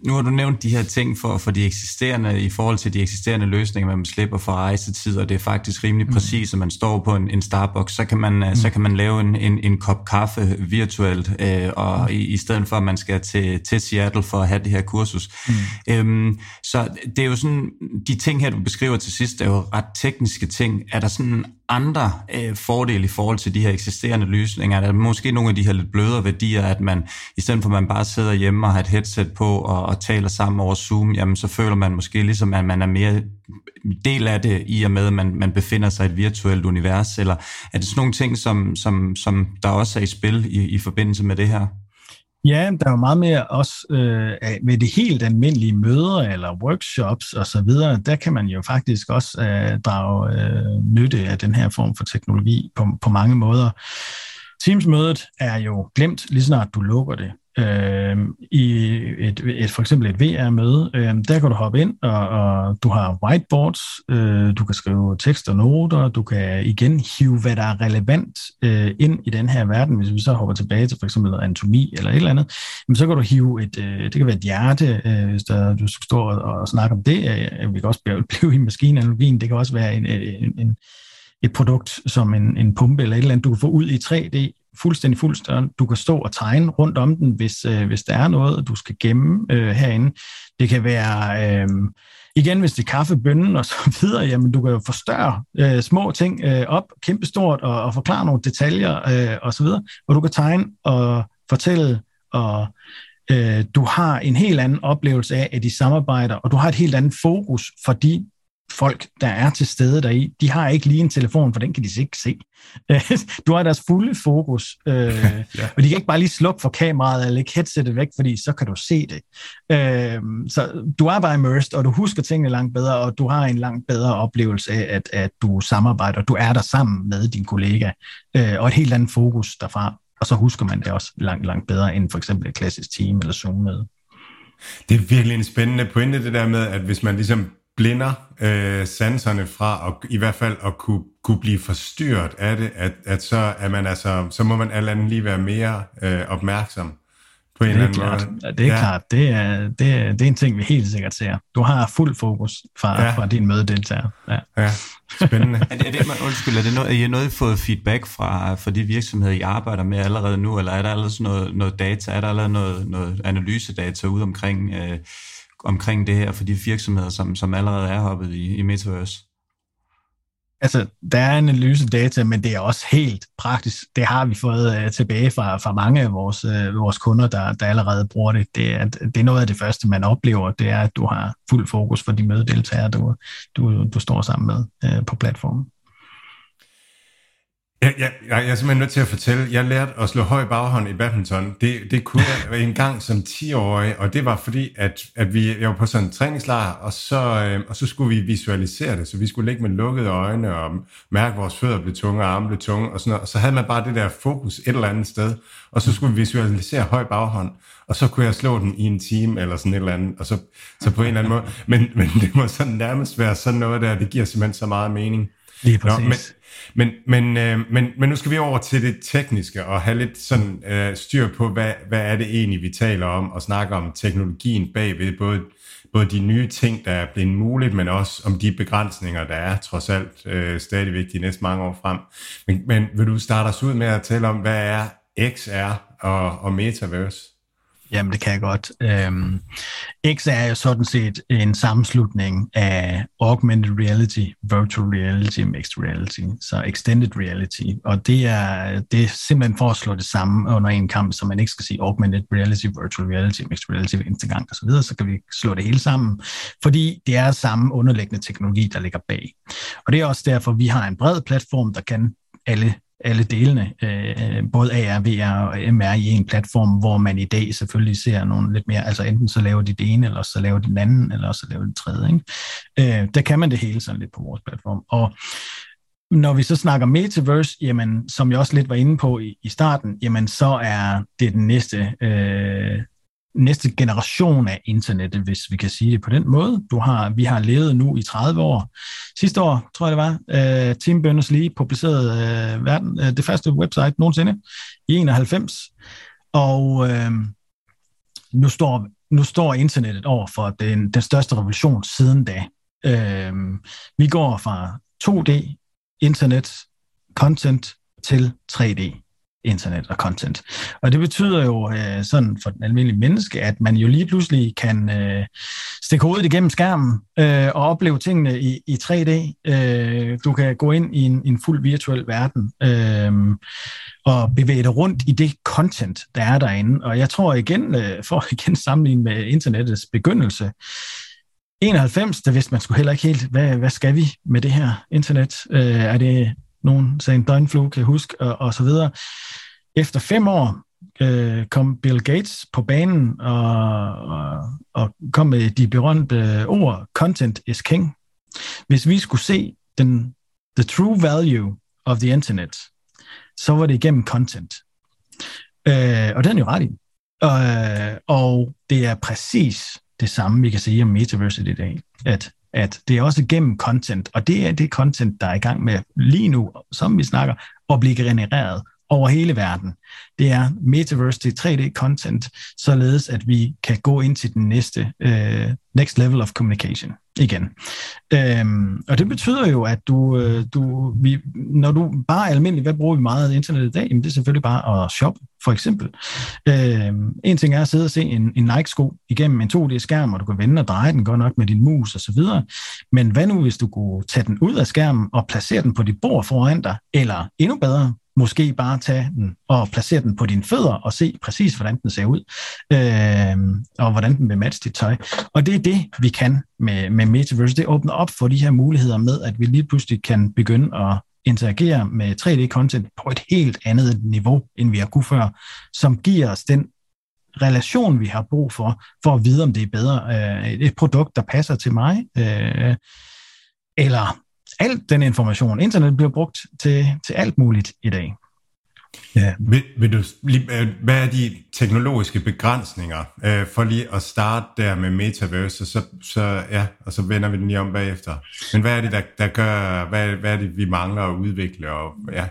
nu har du nævnt de her ting for, for de eksisterende, i forhold til de eksisterende løsninger, man slipper for rejsetid, og det er faktisk rimelig mm. præcis, at man står på en, en Starbucks, så kan man, mm. så kan man lave en, en, en kop kaffe virtuelt, øh, og mm. i, i stedet for, at man skal til, til Seattle for at have det her kursus. Mm. Øhm, så det er jo sådan, de ting her, du beskriver til sidst, er jo ret tekniske ting. Er der sådan andre øh, fordele i forhold til de her eksisterende løsninger? Er der måske nogle af de her lidt blødere værdier, at man, i stedet for at man bare sidder hjemme og har et headset på og, og taler sammen over Zoom, jamen så føler man måske ligesom, at man er mere del af det, i og med, at man, man befinder sig i et virtuelt univers, eller er det sådan nogle ting, som, som, som der også er i spil i, i forbindelse med det her? Ja, der er jo meget mere også øh, med de helt almindelige møder eller workshops og så videre. Der kan man jo faktisk også øh, drage øh, nytte af den her form for teknologi på, på mange måder. Teams-mødet er jo glemt lige snart du lukker det øh, i et, et, for eksempel et VR-møde, øh, der kan du hoppe ind, og, og du har whiteboards, øh, du kan skrive tekst og noter, du kan igen hive, hvad der er relevant øh, ind i den her verden. Hvis vi så hopper tilbage til for eksempel anatomi eller et eller andet, jamen, så kan du hive et, øh, det kan være et hjerte, øh, hvis der, du skal stå og, og snakke om det. Øh, øh vi kan også blive i maskinanalogien, det kan også være en, en, en et produkt som en, en pumpe eller et eller andet, du kan få ud i 3D, fuldstændig fuldstændig. Du kan stå og tegne rundt om den, hvis, øh, hvis der er noget, du skal gemme øh, herinde. Det kan være, øh, igen, hvis det er kaffebønnen og så (laughs) videre, jamen du kan jo forstørre øh, små ting øh, op, kæmpestort, og, og forklare nogle detaljer øh, og så videre, og du kan tegne og fortælle, og øh, du har en helt anden oplevelse af, at de samarbejder, og du har et helt andet fokus, fordi folk, der er til stede deri, de har ikke lige en telefon, for den kan de ikke se. (laughs) Du har deres fulde fokus, øh, (laughs) ja. og de kan ikke bare lige slukke for kameraet eller lægge headsetet væk, fordi så kan du se det. Øh, så du er bare immersed, og du husker tingene langt bedre, og du har en langt bedre oplevelse af, at, at du samarbejder, du er der sammen med din kollega, øh, og et helt andet fokus derfra. Og så husker man det også langt, langt bedre end for eksempel et klassisk team eller Zoom-møde. Det er virkelig en spændende pointe, det der med, at hvis man ligesom blinder øh, sanserne fra, og i hvert fald at kunne, kunne blive forstyrret af det, at, at så, er man altså, så må man alt andet lige være mere øh, opmærksom på en eller anden klart. måde. Det er ja. klart. Det er, det, er, det er en ting, vi helt sikkert ser. Du har fuld fokus fra, ja. fra din mødedeltager. Ja. ja. Spændende. (laughs) er, det, er, det, man, undskyld, er det noget, er I noget fået feedback fra, fra de virksomheder, I arbejder med allerede nu, eller er der allerede noget, noget data, er der allerede noget, noget analysedata ude omkring øh, omkring det her for de virksomheder, som, som allerede er hoppet i, i Metaverse? altså, der er analysedata, men det er også helt praktisk. Det har vi fået uh, tilbage fra, fra mange af vores, uh, vores kunder, der, der allerede bruger det. Det er, det er noget af det første, man oplever, det er, at du har fuld fokus for de mødedeltagere, du, du, du står sammen med uh, på platformen. Jeg, jeg, jeg er simpelthen nødt til at fortælle, jeg lærte at slå høj baghånd i badminton. Det, det kunne jeg (laughs) en gang som 10-årig, og det var fordi, at, at vi, jeg var på sådan en træningslejr, og så, øh, og så skulle vi visualisere det, så vi skulle ligge med lukkede øjne og mærke, at vores fødder blev tunge, og arme blev tunge, og sådan noget. Og så havde man bare det der fokus et eller andet sted, og så skulle vi visualisere høj baghånd, og så kunne jeg slå den i en time eller sådan et eller andet, og så, så på en eller anden måde. Men, men det må sådan nærmest være sådan noget der, det giver simpelthen så meget mening. Lige præcis. Nå, men, men, men, øh, men, men nu skal vi over til det tekniske og have lidt sådan øh, styr på, hvad, hvad er det egentlig, vi taler om, og snakke om teknologien bagved, både, både de nye ting, der er blevet muligt, men også om de begrænsninger, der er trods alt øh, stadigvæk de næste mange år frem. Men, men vil du starte os ud med at tale om, hvad er XR og, og Metaverse? Jamen, det kan jeg godt. Øhm, X er jo sådan set en sammenslutning af augmented reality, virtual reality, mixed reality, så extended reality. Og det er, det er simpelthen for at slå det samme under en kamp, så man ikke skal sige augmented reality, virtual reality, mixed reality hver eneste gang osv., så, så kan vi slå det hele sammen, fordi det er samme underliggende teknologi, der ligger bag. Og det er også derfor, vi har en bred platform, der kan alle alle delene, øh, både AR, VR og MR i en platform, hvor man i dag selvfølgelig ser nogle lidt mere, altså enten så laver de det ene, eller så laver de den anden, eller så laver de det tredje. Ikke? Øh, der kan man det hele sådan lidt på vores platform. Og når vi så snakker metaverse, jamen, som jeg også lidt var inde på i, i starten, jamen så er det den næste øh, næste generation af internettet, hvis vi kan sige det på den måde. Du har, vi har levet nu i 30 år. Sidste år, tror jeg det var, uh, Tim Berners-Lee publicerede uh, verden, uh, det første website nogensinde i 91. Og uh, nu, står, nu står internettet over for den, den største revolution siden da. Uh, vi går fra 2D internet content til 3D internet og content. Og det betyder jo øh, sådan for den almindelige menneske, at man jo lige pludselig kan øh, stikke hovedet igennem skærmen øh, og opleve tingene i, i 3D. Øh, du kan gå ind i en, en fuld virtuel verden øh, og bevæge dig rundt i det content, der er derinde. Og jeg tror igen, øh, for igen sammenligne med internettets begyndelse, 91, der vidste man skulle heller ikke helt, hvad, hvad skal vi med det her internet? Øh, er det nogen sagde en døgnflue, kan jeg huske, og, og så videre. Efter fem år øh, kom Bill Gates på banen og, og, og kom med de berømte ord, content is king. Hvis vi skulle se den, the true value of the internet, så var det igennem content. Øh, og den er jo ret i. Øh, og det er præcis det samme, vi kan sige om metaverse i dag, at at det er også gennem content, og det er det content, der er i gang med lige nu, som vi snakker, at blive genereret over hele verden. Det er metaverse, til 3D-content, således at vi kan gå ind til den næste uh, next level of communication igen. Um, og det betyder jo, at du, øh, du vi, når du bare almindeligt, almindelig, hvad bruger vi meget af internet i dag? Jamen det er selvfølgelig bare at shoppe, for eksempel. Um, en ting er at sidde og se en, en Nike-sko igennem en 2D-skærm, og du kan vende og dreje den godt nok med din mus osv. Men hvad nu, hvis du kunne tage den ud af skærmen og placere den på dit bord foran dig, eller endnu bedre, måske bare tage den og placere den på dine fødder og se præcis, hvordan den ser ud, øh, og hvordan den vil matche dit tøj. Og det er det, vi kan med, med Metaverse. Det åbner op for de her muligheder med, at vi lige pludselig kan begynde at interagere med 3D-content på et helt andet niveau, end vi har kunnet før, som giver os den relation, vi har brug for, for at vide, om det er bedre øh, et produkt, der passer til mig, øh, eller alt den information. Internet bliver brugt til, til alt muligt i dag. Ja. Vil, vil du, øh, hvad er de teknologiske begrænsninger? Øh, for lige at starte der med metaverse, så, så, ja, og så vender vi den lige om bagefter. Men hvad er det, der, der gør, hvad, hvad er det, vi mangler at udvikle? Og, ja.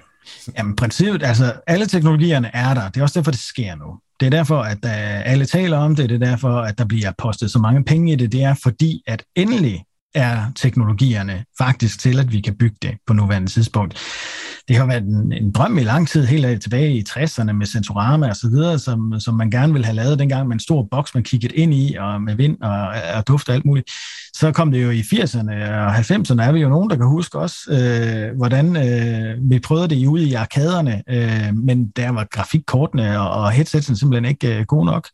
Jamen princippet, altså alle teknologierne er der. Det er også derfor, det sker nu. Det er derfor, at uh, alle taler om det. Det er derfor, at der bliver postet så mange penge i det. Det er fordi, at endelig er teknologierne faktisk til, at vi kan bygge det på nuværende tidspunkt. det har været en, en drøm i lang tid, helt tilbage i 60'erne med Sensorama og så videre, som, som man gerne ville have lavet dengang med en stor boks, man kiggede ind i, og med vind og, og duft og alt muligt. Så kom det jo i 80'erne og 90'erne, er vi jo nogen, der kan huske også, øh, hvordan øh, vi prøvede det ude i arkaderne, øh, men der var grafikkortene og, og headsetsene simpelthen ikke øh, gode nok.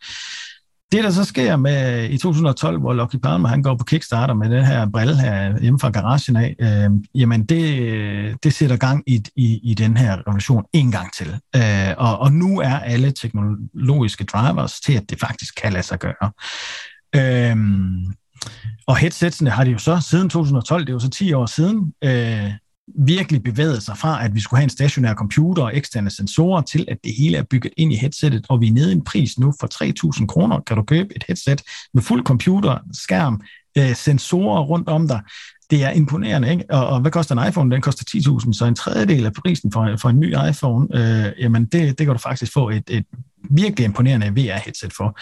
Det, der så sker med i 2012, hvor Lucky Palmer han går på Kickstarter med den her brille her hjemme fra garagen af, øh, jamen det, det sætter gang i, i, i den her revolution en gang til. Øh, og, og nu er alle teknologiske drivers til, at det faktisk kan lade sig gøre. Øh, og headsetsene har de jo så siden 2012, det er jo så 10 år siden, øh, virkelig bevæget sig fra, at vi skulle have en stationær computer og eksterne sensorer, til at det hele er bygget ind i headsettet, og vi er nede i en pris nu for 3.000 kroner, kan du købe et headset med fuld computer, skærm, øh, sensorer rundt om dig. Det er imponerende, ikke? Og, og hvad koster en iPhone? Den koster 10.000, så en tredjedel af prisen for, for en ny iPhone, øh, jamen det, det kan du faktisk få et, et virkelig imponerende VR-headset for.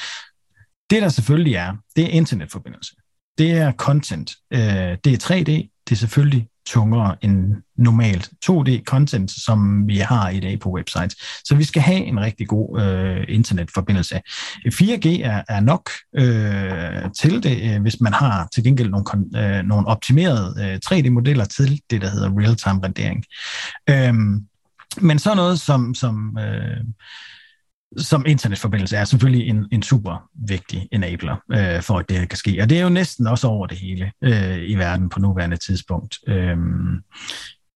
Det der selvfølgelig er, det er internetforbindelse. Det er content. Øh, det er 3D. Det er selvfølgelig tungere end normalt 2D-content, som vi har i dag på websites. Så vi skal have en rigtig god øh, internetforbindelse. 4G er, er nok øh, til det, øh, hvis man har til gengæld nogle, øh, nogle optimerede øh, 3D-modeller til det, der hedder real-time rendering. Øh, men så noget som, som øh, som internetforbindelse er selvfølgelig en, en super vigtig enabler øh, for, at det her kan ske. Og det er jo næsten også over det hele øh, i verden på nuværende tidspunkt. Øhm,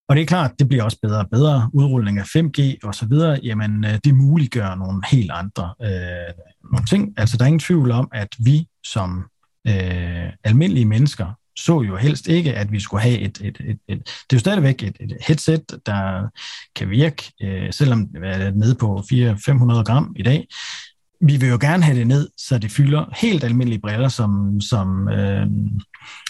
og det er klart, det bliver også bedre og bedre. Udrulling af 5G og så videre, jamen øh, det muliggør nogle helt andre øh, nogle ting. Altså der er ingen tvivl om, at vi som øh, almindelige mennesker så jo helst ikke, at vi skulle have et, et, et, et det er jo stadigvæk et, et headset, der kan virke, øh, selvom det er nede på 400-500 gram i dag. Vi vil jo gerne have det ned, så det fylder helt almindelige briller, som, som, øh,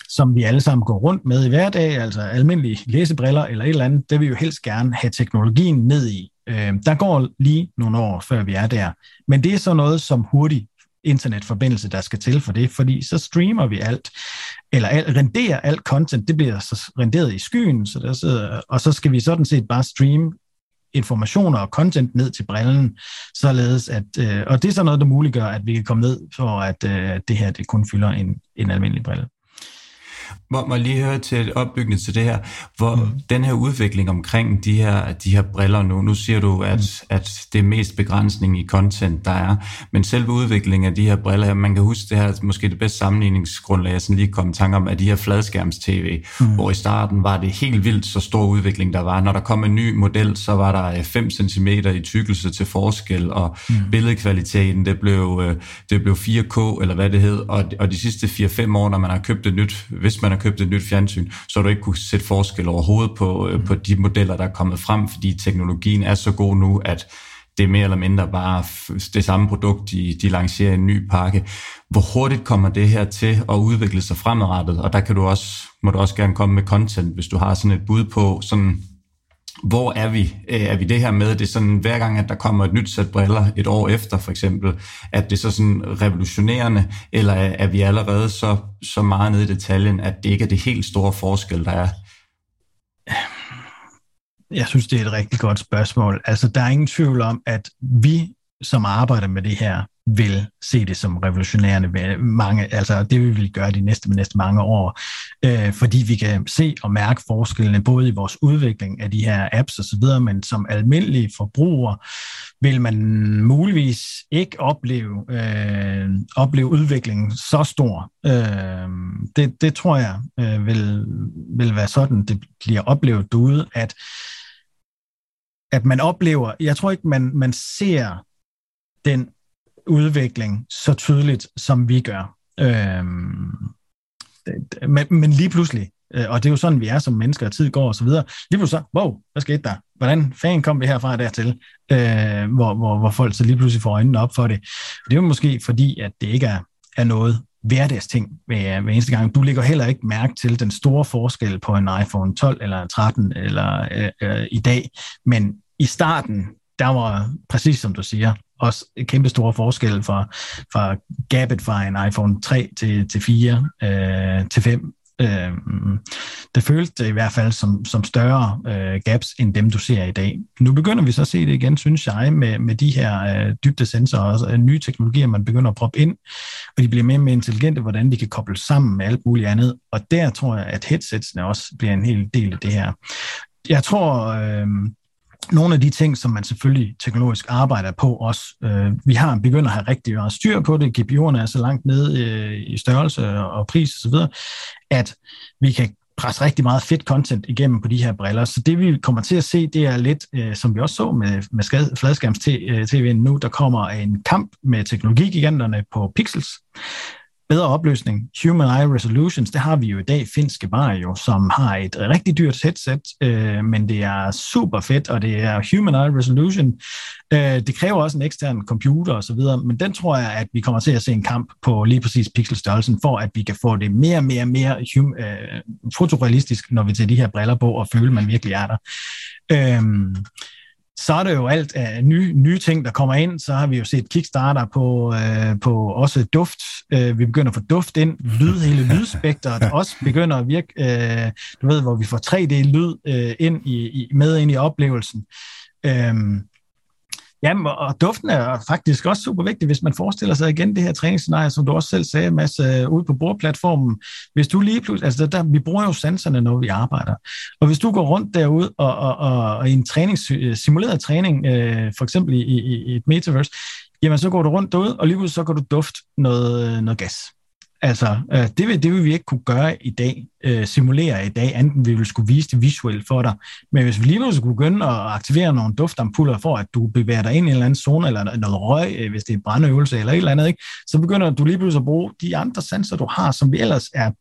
som vi alle sammen går rundt med i hverdag, altså almindelige læsebriller eller et eller andet, det vil vi jo helst gerne have teknologien ned i. Øh, der går lige nogle år, før vi er der. Men det er så noget, som hurtigt internetforbindelse, der skal til for det, fordi så streamer vi alt, eller al, renderer alt content, det bliver så renderet i skyen, så der sidder, og så skal vi sådan set bare streame informationer og content ned til brillen, således at, øh, og det er så noget, der muliggør, at vi kan komme ned for, at øh, det her det kun fylder en, en almindelig brille. Må, må lige høre til opbyggende til det her, hvor mm. den her udvikling omkring de her, de her briller nu, nu siger du, at, mm. at det er mest begrænsning i content, der er, men selve udviklingen af de her briller her, man kan huske det her, måske det bedste sammenligningsgrundlag, jeg sådan lige kom i tanke om, at de her fladskærms-tv, mm. hvor i starten var det helt vildt så stor udvikling, der var. Når der kom en ny model, så var der 5 øh, cm i tykkelse til forskel, og mm. billedkvaliteten, det blev, øh, det blev 4K, eller hvad det hed, og, og de sidste 4-5 år, når man har købt et nyt, hvis man har købt et nyt fjernsyn, så har du ikke kunne sætte forskel overhovedet på, øh, på de modeller, der er kommet frem, fordi teknologien er så god nu, at det er mere eller mindre bare det samme produkt, de, de lancerer en ny pakke. Hvor hurtigt kommer det her til at udvikle sig fremadrettet? Og der kan du også, må du også gerne komme med content, hvis du har sådan et bud på, sådan, hvor er vi? Øh, er vi det her med, det er sådan, hver gang, at der kommer et nyt sæt briller et år efter, for eksempel, at det er så sådan revolutionerende, eller er vi allerede så, så meget nede i detaljen, at det ikke er det helt store forskel, der er? Jeg synes, det er et rigtig godt spørgsmål. Altså, der er ingen tvivl om, at vi, som arbejder med det her, vil se det som revolutionerende. Mange, altså det vil vi gøre de næste, næste mange år, øh, fordi vi kan se og mærke forskellene både i vores udvikling af de her apps og så videre, men som almindelige forbrugere vil man muligvis ikke opleve, øh, opleve udviklingen så stor. Øh, det, det tror jeg øh, vil, vil være sådan, det bliver oplevet derude, at at man oplever, jeg tror ikke, man, man ser den udvikling så tydeligt, som vi gør. Øhm, men, men lige pludselig, øh, og det er jo sådan, vi er som mennesker, og tid går og så videre, lige pludselig så, wow, hvad skete der? Hvordan fanden kom vi herfra dertil? Øh, hvor, hvor, hvor folk så lige pludselig får øjnene op for det. Det er jo måske fordi, at det ikke er, er noget hverdagsting hver, hver eneste gang. Du lægger heller ikke mærke til den store forskel på en iPhone 12 eller 13 eller øh, øh, i dag, men i starten, der var præcis som du siger, også en kæmpe stor forskel fra, fra gabet fra en iPhone 3 til, til 4 øh, til 5 Øh, det føltes det i hvert fald som, som større øh, gaps, end dem, du ser i dag. Nu begynder vi så at se det igen, synes jeg, med, med de her øh, dybdesensorer og øh, nye teknologier, man begynder at proppe ind, og de bliver mere og mere intelligente, hvordan de kan koble sammen med alt muligt andet. Og der tror jeg, at headsetsene også bliver en hel del af det her. Jeg tror, øh, nogle af de ting, som man selvfølgelig teknologisk arbejder på også. Øh, vi har begyndt at have rigtig meget styr på det. GPU'erne er så langt nede øh, i størrelse og pris osv., at vi kan presse rigtig meget fedt content igennem på de her briller. Så det vi kommer til at se, det er lidt, øh, som vi også så med, med fladskærms øh, TV nu, der kommer en kamp med teknologigiganterne på pixels bedre opløsning, Human Eye Resolutions, det har vi jo i dag, finske Vario, som har et rigtig dyrt headset, øh, men det er super fedt, og det er Human Eye Resolution. Øh, det kræver også en ekstern computer og så videre, men den tror jeg, at vi kommer til at se en kamp på lige præcis pixelstørrelsen, for at vi kan få det mere og mere, mere hum, øh, fotorealistisk, når vi tager de her briller på og føler, man virkelig er der. Øh, så er det jo alt af nye, nye ting, der kommer ind. Så har vi jo set Kickstarter på, øh, på også duft. Øh, vi begynder at få duft ind. Lyd, hele lydspektret også begynder at virke. Øh, du ved, hvor vi får 3D-lyd øh, ind i, i, med ind i oplevelsen. Øh, Jamen, og duften er faktisk også super vigtig, hvis man forestiller sig igen det her træningsscenarie, som du også selv sagde, Mads, øh, ude på bordplatformen. Hvis du lige pludselig, altså der, vi bruger jo sanserne, når vi arbejder. Og hvis du går rundt derude og, og, og, og i en træning, øh, simuleret træning, øh, for eksempel i, i, i et metaverse, jamen så går du rundt derude, og lige pludselig så kan du dufte noget, øh, noget gas. Altså, øh, det, vil, det vil vi ikke kunne gøre i dag, øh, simulere i dag, enten vi vil skulle vise det visuelt for dig. Men hvis vi lige nu skulle begynde at aktivere nogle duftampuller for, at du bevæger dig ind i en eller anden zone, eller noget røg, øh, hvis det er en brandøvelse eller et eller andet, ikke? så begynder du lige pludselig at bruge de andre sanser, du har, som vi ellers er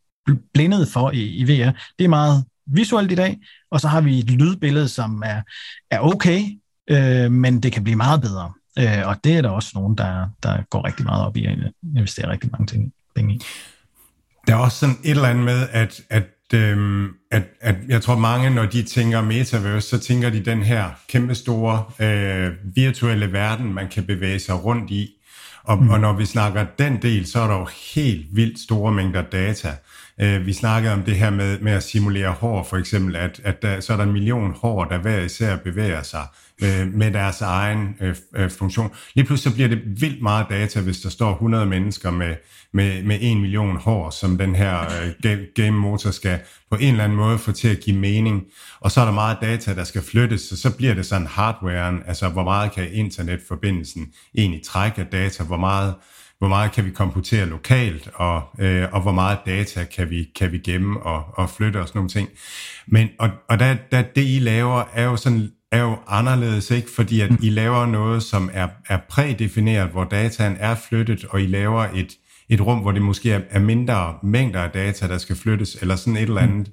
blindet for i, i VR. Det er meget visuelt i dag, og så har vi et lydbillede, som er, er okay, øh, men det kan blive meget bedre. Øh, og det er der også nogen, der, der går rigtig meget op i at investere rigtig mange ting i penge i. Der er også sådan et eller andet med, at, at, øhm, at, at jeg tror mange, når de tænker metaverse, så tænker de den her kæmpe store øh, virtuelle verden, man kan bevæge sig rundt i. Og, mm. og når vi snakker den del, så er der jo helt vildt store mængder data. Øh, vi snakkede om det her med, med at simulere hår, for eksempel, at, at der, så er der en million hår, der hver især bevæger sig øh, med deres egen øh, øh funktion. Lige pludselig så bliver det vildt meget data, hvis der står 100 mennesker med, med, med en million hår, som den her øh, game motor skal på en eller anden måde få til at give mening. Og så er der meget data, der skal flyttes, så så bliver det sådan hardwaren, altså hvor meget kan internetforbindelsen egentlig trække af data, hvor meget hvor meget kan vi komputere lokalt, og, øh, og hvor meget data kan vi, kan vi gemme og, og flytte og sådan nogle ting. Men, og, og der, der, det I laver er jo sådan er jo anderledes, ikke? Fordi at I laver noget, som er, er prædefineret, hvor dataen er flyttet, og I laver et, et rum, hvor det måske er, er mindre mængder af data, der skal flyttes, eller sådan et eller andet.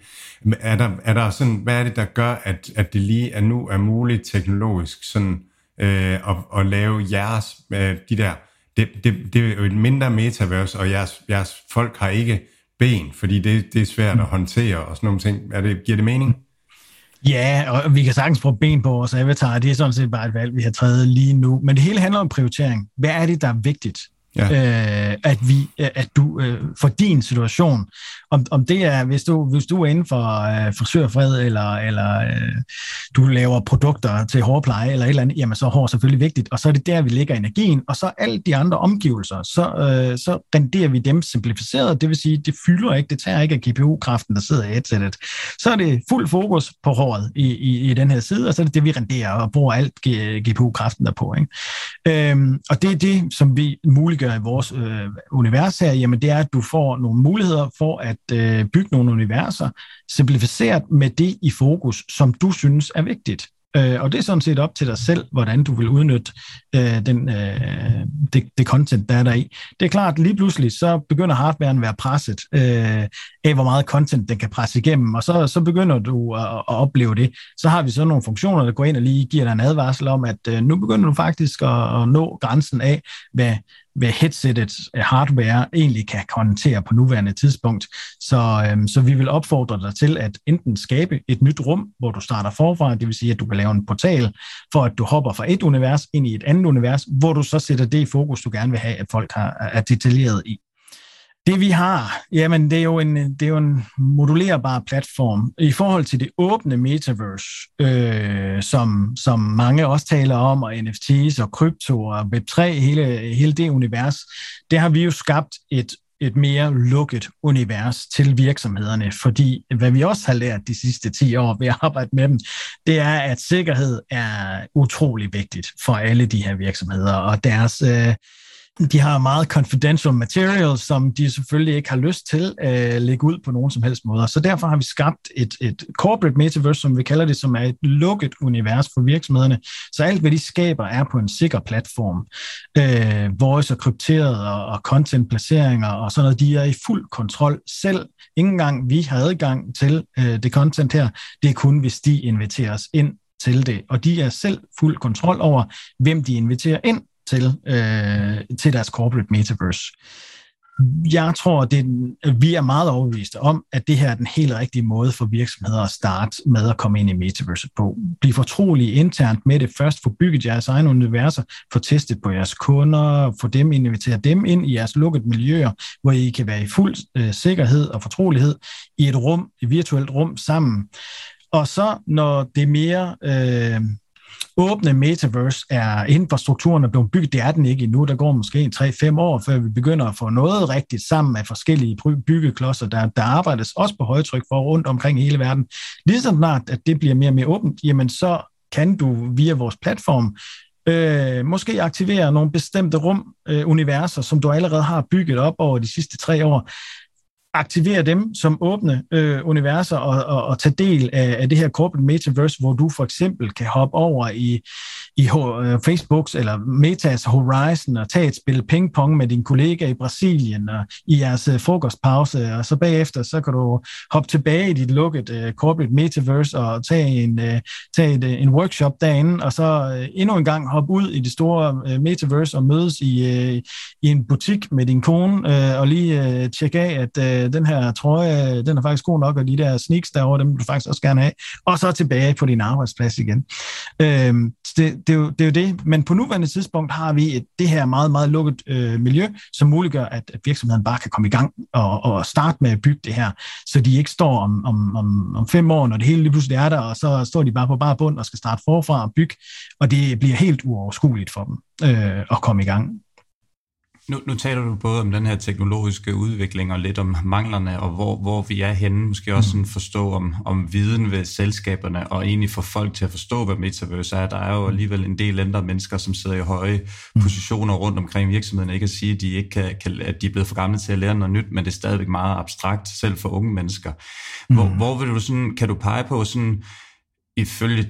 Er der, er der sådan, hvad er det, der gør, at, at det lige er nu er muligt teknologisk sådan, øh, at, at lave jeres, øh, de der, det, det, det er jo et mindre metaverse, og jeres, jeres folk har ikke ben, fordi det, det er svært at håndtere og sådan nogle ting. Er det, giver det mening? Ja, og vi kan sagtens få ben på vores avatar. Det er sådan set bare et valg, vi har taget lige nu. Men det hele handler om prioritering. Hvad er det, der er vigtigt? Ja. Øh, at vi, at du øh, for din situation, om, om det er, hvis du, hvis du er inden for øh, frisørfred, eller, eller øh, du laver produkter til hårpleje, eller et eller andet, jamen så er hår selvfølgelig vigtigt, og så er det der, vi lægger energien, og så alle de andre omgivelser, så, øh, så renderer vi dem simplificeret, det vil sige, det fylder ikke, det tager ikke af GPU-kraften, der sidder i headsetet. Så er det fuld fokus på håret i, i, i den her side, og så er det det, vi renderer og bruger alt GPU-kraften derpå. Ikke? Øhm, og det er det, som vi muliggør i vores øh, univers her, jamen det er, at du får nogle muligheder for at øh, bygge nogle universer, simplificeret med det i fokus, som du synes er vigtigt. Øh, og det er sådan set op til dig selv, hvordan du vil udnytte øh, den, øh, det, det content, der er der i. Det er klart, lige pludselig så begynder hardwaren at være presset øh, af, hvor meget content den kan presse igennem, og så, så begynder du at, at opleve det. Så har vi så nogle funktioner, der går ind og lige giver dig en advarsel om, at øh, nu begynder du faktisk at, at nå grænsen af, hvad hvad headsettets hardware egentlig kan håndtere på nuværende tidspunkt. Så, øhm, så vi vil opfordre dig til at enten skabe et nyt rum, hvor du starter forfra, det vil sige, at du kan lave en portal, for at du hopper fra et univers ind i et andet univers, hvor du så sætter det i fokus, du gerne vil have, at folk har, er detaljeret i. Det vi har, jamen det er jo en, det er jo en modulerbar platform. I forhold til det åbne metaverse, øh, som, som mange også taler om, og NFT's og krypto og Web3, hele, hele det univers, det har vi jo skabt et et mere lukket univers til virksomhederne, fordi hvad vi også har lært de sidste 10 år ved at arbejde med dem, det er, at sikkerhed er utrolig vigtigt for alle de her virksomheder, og deres øh, de har meget confidential material, som de selvfølgelig ikke har lyst til at lægge ud på nogen som helst måde. Så derfor har vi skabt et, et corporate metaverse, som vi kalder det, som er et lukket univers for virksomhederne. Så alt, hvad de skaber, er på en sikker platform. Øh, voice og krypteret og, og content-placeringer og sådan noget, de er i fuld kontrol selv. Ingen gang vi har adgang til øh, det content her. Det er kun, hvis de inviterer os ind til det. Og de er selv fuld kontrol over, hvem de inviterer ind til, øh, til deres corporate metaverse. Jeg tror, det, vi er meget overbeviste om, at det her er den helt rigtige måde for virksomheder at starte med at komme ind i metaverset på. Bliv fortrolige internt med det først, få bygget jeres egne universer, få testet på jeres kunder, få dem inviteret dem ind i jeres lukkede miljøer, hvor I kan være i fuld øh, sikkerhed og fortrolighed i et rum, et virtuelt rum sammen. Og så når det mere øh, åbne metaverse er infrastrukturen er blevet bygget. Det er den ikke endnu. Der går måske 3-5 år, før vi begynder at få noget rigtigt sammen med forskellige byggeklodser, der, der arbejdes også på højtryk for rundt omkring i hele verden. Lige snart, at det bliver mere og mere åbent, jamen så kan du via vores platform øh, måske aktivere nogle bestemte rum, øh, universer, som du allerede har bygget op over de sidste tre år, aktivere dem som åbne øh, universer og, og, og tage del af, af det her corporate metaverse, hvor du for eksempel kan hoppe over i, i øh, Facebooks eller Metas Horizon og tage et spil pingpong med din kollega i Brasilien og i jeres øh, frokostpause, og så bagefter så kan du hoppe tilbage i dit lukket øh, uh, corporate metaverse og tage en, uh, tage et, uh, en workshop derinde, og så uh, endnu en gang hoppe ud i det store uh, metaverse og mødes i, uh, i en butik med din kone uh, og lige uh, tjekke af, at uh, den her trøje, den er faktisk god nok, og de der sneaks derovre, dem vil du faktisk også gerne have, og så tilbage på din arbejdsplads igen. Uh, det, det, er jo, det er jo det, men på nuværende tidspunkt har vi et, det her meget, meget lukket øh, miljø, som muliggør, at, at virksomheden bare kan komme i gang og, og starte med at bygge det her, så de ikke står om, om, om, om fem år, når det hele lige pludselig er der, og så står de bare på bare bund og skal starte forfra og bygge, og det bliver helt uoverskueligt for dem øh, at komme i gang. Nu, nu taler du både om den her teknologiske udvikling og lidt om manglerne, og hvor, hvor vi er henne. Måske også sådan forstå om, om viden ved selskaberne, og egentlig få folk til at forstå, hvad metaverse er. Der er jo alligevel en del ældre mennesker, som sidder i høje mm. positioner rundt omkring virksomheden. Ikke at sige, at de, ikke kan, kan, at de er blevet for gamle til at lære noget nyt, men det er stadigvæk meget abstrakt, selv for unge mennesker. Hvor, mm. hvor vil du sådan, kan du pege på sådan, ifølge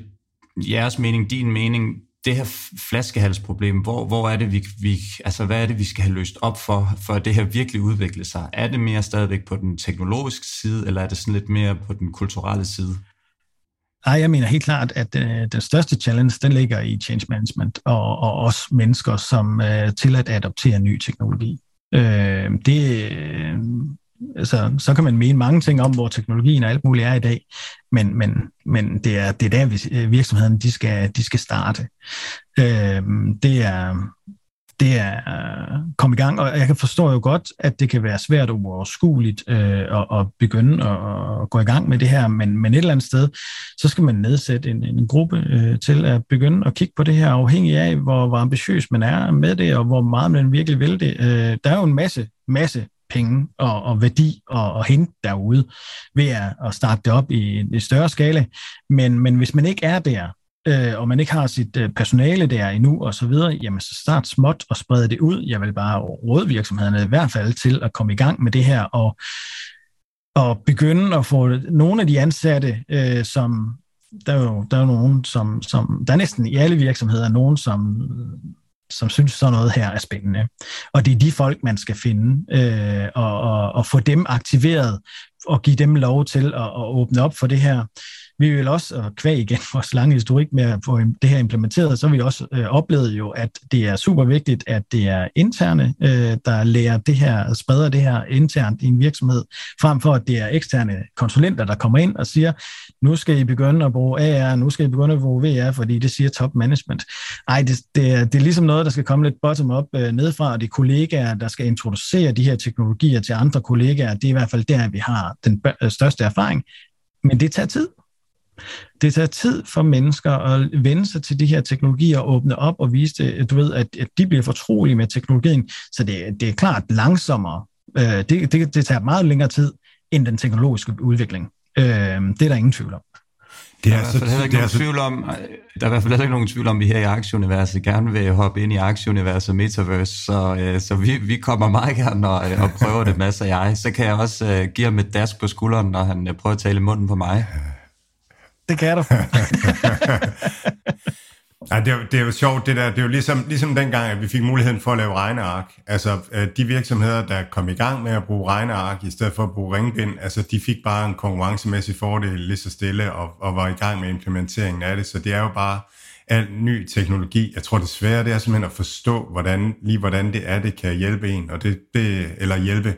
jeres mening, din mening, det her flaskehalsproblem, hvor, hvor er det, vi, vi, altså, hvad er det, vi skal have løst op for, for at det her virkelig udvikle sig? Er det mere stadigvæk på den teknologiske side, eller er det sådan lidt mere på den kulturelle side? Nej, jeg mener helt klart, at øh, den største challenge, den ligger i change management og, og os mennesker, som øh, til at adoptere ny teknologi. Øh, det, øh, altså, så kan man mene mange ting om, hvor teknologien og alt muligt er i dag, men, men, men det, er, det er der, øh, virksomheden de skal, de skal starte. Øh, det er, det er øh, komme i gang, og jeg kan forstå jo godt, at det kan være svært og uoverskueligt øh, at, at begynde at, at gå i gang med det her, men, men et eller andet sted, så skal man nedsætte en, en gruppe øh, til at begynde at kigge på det her, afhængig af, hvor, hvor ambitiøs man er med det, og hvor meget man virkelig vil det. Øh, der er jo en masse, masse penge og, og værdi og, og hente derude ved at, at starte det op i en større skala. Men, men hvis man ikke er der, øh, og man ikke har sit øh, personale der endnu og så videre, jamen så start småt og spred det ud. Jeg vil bare råde virksomhederne i hvert fald til at komme i gang med det her og, og begynde at få nogle af de ansatte, øh, som der er jo der er nogen, som, som der er næsten i alle virksomheder nogen, som som synes, sådan noget her er spændende. Og det er de folk, man skal finde, øh, og, og, og få dem aktiveret, og give dem lov til at, at åbne op for det her vi vil også, og kvæg igen (laughs) vores lange historik med at få det her implementeret, så vi også øh, oplevet jo, at det er super vigtigt, at det er interne, øh, der lærer det her, spreder det her internt i en virksomhed, frem for at det er eksterne konsulenter, der kommer ind og siger, nu skal I begynde at bruge AR, nu skal I begynde at bruge VR, fordi det siger top management. Ej, det, det, er, det er ligesom noget, der skal komme lidt bottom-up øh, nedfra, og det er kollegaer, der skal introducere de her teknologier til andre kollegaer. Det er i hvert fald der, vi har den største erfaring. Men det tager tid. Det tager tid for mennesker at vende sig til de her teknologier og åbne op og vise det, du ved, at, at de bliver fortrolige med teknologien. Så det, det er klart langsommere. Øh, det, det, det tager meget længere tid end den teknologiske udvikling. Øh, det er der ingen tvivl om. Det er, der er, så, heller ikke det er så... tvivl om, der er i hvert fald heller ikke nogen tvivl om, at vi her i Aktieuniverset gerne vil hoppe ind i Aktieuniverset og Metaverse, så, øh, så vi, vi kommer meget gerne og, øh, og prøver det, (laughs) masser af jeg. Så kan jeg også øh, give ham et dask på skulderen, når han øh, prøver at tale i munden på mig. Det kan du. Ja, (laughs) det, er, det er jo sjovt, det der. Det er jo ligesom, ligesom dengang, at vi fik muligheden for at lave regneark. Altså, øh, de virksomheder, der kom i gang med at bruge regneark, i stedet for at bruge ringbind, altså, de fik bare en konkurrencemæssig fordel lige så stille, og, og var i gang med implementeringen af det. Så det er jo bare al ny teknologi. Jeg tror, det svære det er simpelthen at forstå, hvordan, lige hvordan det er, det kan hjælpe en, og det, det, eller hjælpe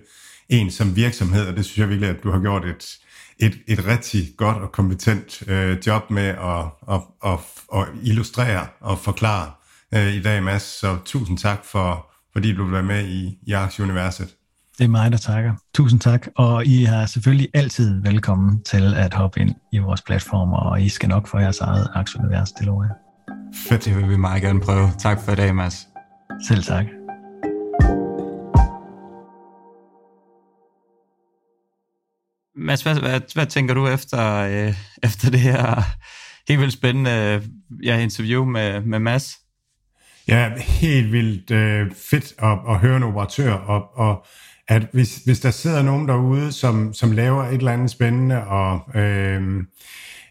en som virksomhed, og det synes jeg virkelig, at du har gjort et, et, et rigtig godt og kompetent øh, job med at, at, at, at illustrere og forklare øh, i dag, Mads. Så tusind tak for, fordi du vil være med i, i Aktieuniverset. Det er mig, der takker. Tusind tak. Og I har selvfølgelig altid velkommen til at hoppe ind i vores platformer, og I skal nok få jeres eget aktieunivers, det lover jeg. Fedt. Det vil vi meget gerne prøve. Tak for i dag, Mads. Selv tak. Mads, hvad, hvad, hvad tænker du efter, øh, efter det her helt vildt spændende ja, interview med, med Mads? Ja, helt vildt øh, fedt at, at høre en operatør, og, og at hvis, hvis der sidder nogen derude, som, som laver et eller andet spændende, og øh,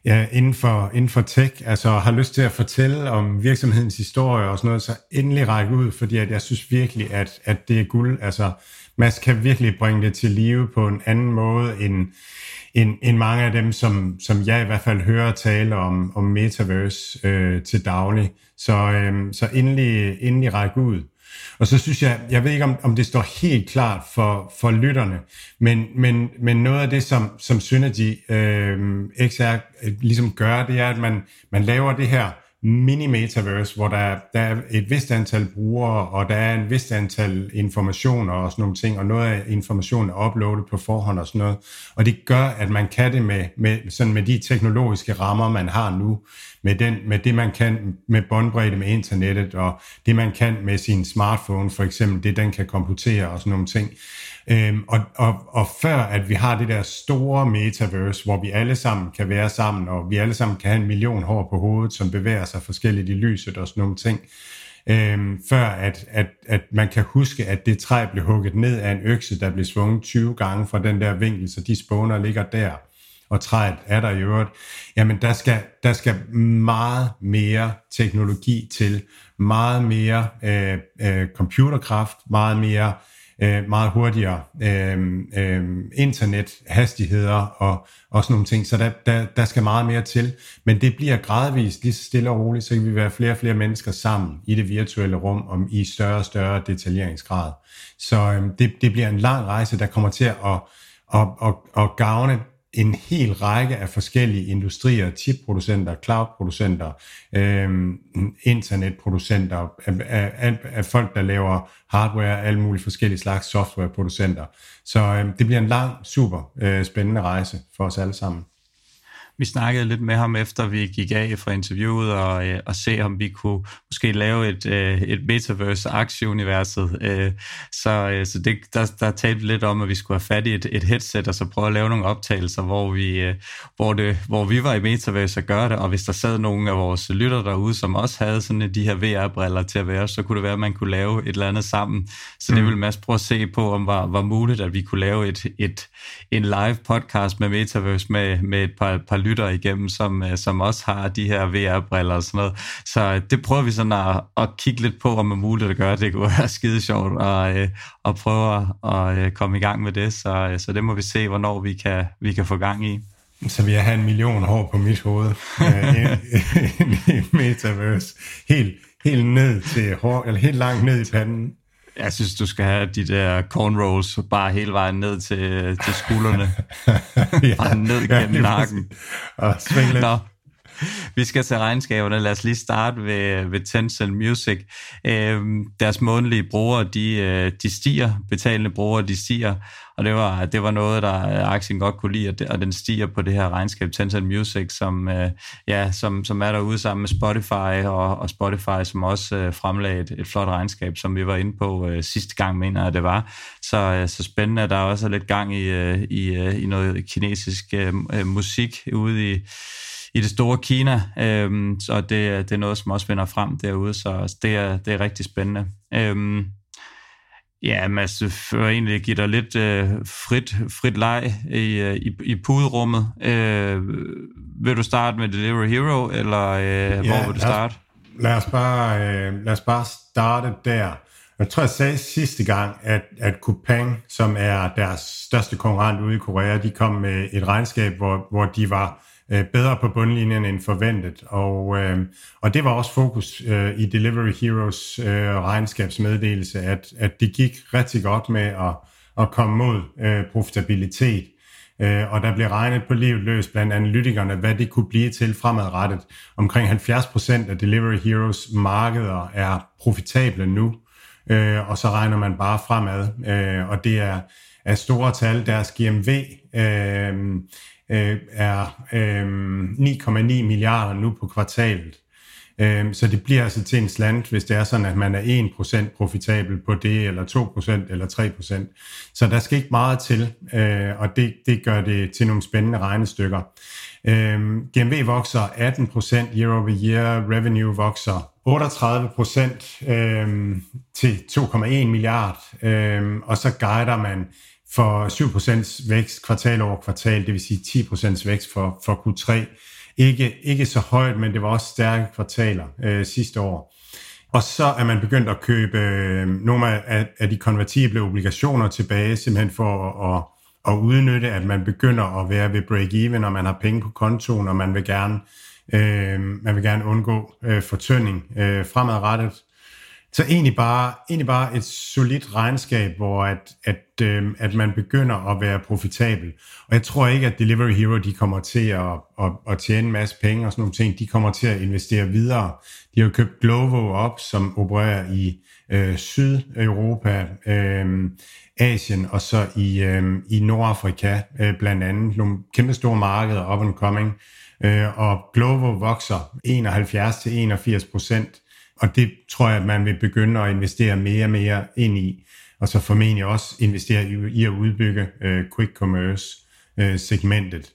ja, inden, for, inden for tech, altså har lyst til at fortælle om virksomhedens historie og sådan noget, så endelig række ud, fordi at jeg synes virkelig, at, at det er guld. Altså, Mads kan virkelig bringe det til live på en anden måde end, end, end mange af dem, som, som jeg i hvert fald hører tale om, om metaverse øh, til daglig. Så, øh, så endelig, endelig række ud. Og så synes jeg, jeg ved ikke om, om det står helt klart for, for lytterne, men, men, men noget af det, som, som Synergy øh, XR ligesom gør, det er, at man, man laver det her mini-metaverse, hvor der, der er et vist antal brugere, og der er en vist antal informationer og sådan nogle ting, og noget af informationen er uploadet på forhånd og sådan noget. Og det gør, at man kan det med, med, sådan med de teknologiske rammer, man har nu, med, den, med det, man kan med båndbredde med internettet, og det, man kan med sin smartphone, for eksempel, det, den kan komputere og sådan nogle ting. Øhm, og, og, og før at vi har det der store metaverse, hvor vi alle sammen kan være sammen, og vi alle sammen kan have en million hår på hovedet, som bevæger sig forskelligt i lyset og sådan nogle ting, øhm, før at, at, at man kan huske, at det træ blev hugget ned af en økse, der blev svunget 20 gange fra den der vinkel, så de spåner ligger der, og træet er der i øvrigt, jamen der skal, der skal meget mere teknologi til, meget mere øh, øh, computerkraft, meget mere øh, Øh, meget hurtigere øh, øh, internethastigheder og, og sådan nogle ting. Så der, der, der skal meget mere til. Men det bliver gradvist lige så stille og roligt, så kan vi være flere og flere mennesker sammen i det virtuelle rum om i større og større detaljeringsgrad. Så øh, det, det bliver en lang rejse, der kommer til at, at, at, at, at gavne en hel række af forskellige industrier, chipproducenter, cloudproducenter, øh, internetproducenter, af, af, af folk, der laver hardware, alle mulige forskellige slags softwareproducenter. Så øh, det bliver en lang, super øh, spændende rejse for os alle sammen. Vi snakkede lidt med ham efter vi gik af fra interviewet og, øh, og se om vi kunne måske lave et, øh, et metaverse aktieuniverset. Øh, så øh, så det, der, der talte vi lidt om, at vi skulle have fat i et, et headset og så prøve at lave nogle optagelser, hvor vi, øh, hvor, det, hvor vi var i metaverse og gøre det. Og hvis der sad nogle af vores lytter derude, som også havde sådan de her VR-briller til at være, så kunne det være, at man kunne lave et eller andet sammen. Så det mm. ville Mads prøve at se på, om var, var muligt, at vi kunne lave et, et, en live podcast med metaverse med, med et par, par lyttere igennem, som, øh, som også har de her VR-briller og sådan noget. Så øh, det prøver vi sådan at, at kigge lidt på, om det er muligt at gøre. Det kunne (laughs) være skide sjovt at, øh, at prøve at komme i gang med det. Så, så det må vi se, hvornår vi kan, vi kan få gang i. Så vi har en million hår på mit hoved (laughs) i metaverse. Helt, helt ned til hår, eller helt langt ned i panden. Jeg synes, du skal have de der cornrows bare hele vejen ned til, til skuldrene. (laughs) ja, bare ned gennem ja, nakken. Og sving lidt. Nå, vi skal til regnskaberne. Lad os lige starte ved, ved Tencent Music. Øhm, deres månedlige brugere, de, øh, de stiger. Betalende brugere, de stiger. Og det var, det var noget, der øh, aktien godt kunne lide, og den stiger på det her regnskab Tencent Music, som, øh, ja, som, som er derude sammen med Spotify, og, og Spotify, som også øh, fremlagde et, et flot regnskab, som vi var inde på øh, sidste gang, mener jeg, det var. Så, øh, så spændende, at der også er lidt gang i, øh, i, øh, i noget kinesisk øh, øh musik ude i i det store Kina, øhm, så det, det er noget, som også vinder frem derude, så det er, det er rigtig spændende. Øhm, ja, Mads, for egentlig give dig lidt øh, frit, frit leg i, øh, i, i puderummet. Øh, vil du starte med Delivery Hero, eller øh, ja, hvor vil du starte? Lad os, lad os, bare, øh, lad os bare starte der. Jeg tror, jeg sagde sidste gang, at, at Coupang, som er deres største konkurrent ude i Korea, de kom med et regnskab, hvor, hvor de var øh, bedre på bundlinjen end forventet. Og, øh, og det var også fokus øh, i Delivery Heroes øh, regnskabsmeddelelse, at, at det gik rigtig godt med at, at komme mod øh, profitabilitet. Øh, og der blev regnet på livet løs blandt analytikerne, hvad det kunne blive til fremadrettet. Omkring 70% af Delivery Heroes markeder er profitable nu, øh, og så regner man bare fremad. Øh, og det er, er store tal. Deres GMV øh, øh, er øh, 9,9 milliarder nu på kvartalet. Øh, så det bliver altså til en slant, hvis det er sådan, at man er 1% profitabel på det, eller 2% eller 3%. Så der skal ikke meget til, øh, og det, det gør det til nogle spændende regnestykker. Øh, GMV vokser 18% year over year, revenue vokser 38% øh, til 2,1 milliard, øh, og så guider man for 7% vækst kvartal over kvartal, det vil sige 10% vækst for, for Q3. Ikke, ikke så højt, men det var også stærke kvartaler øh, sidste år. Og så er man begyndt at købe øh, nogle af, af de konvertible obligationer tilbage, simpelthen for at, at udnytte, at man begynder at være ved break-even, og man har penge på kontoen, og man vil gerne, øh, man vil gerne undgå øh, fortønding øh, fremadrettet. Så egentlig bare, egentlig bare et solidt regnskab, hvor at, at, øh, at man begynder at være profitabel. Og jeg tror ikke, at Delivery Hero de kommer til at, at, at tjene en masse penge og sådan nogle ting. De kommer til at investere videre. De har jo købt Glovo op, som opererer i øh, Sydeuropa, øh, Asien og så i, øh, i Nordafrika øh, blandt andet. Nogle kæmpe store markeder up and coming. Øh, og Glovo vokser 71-81 procent og det tror jeg, at man vil begynde at investere mere og mere ind i, og så formentlig også investere i, i at udbygge øh, quick commerce øh, segmentet.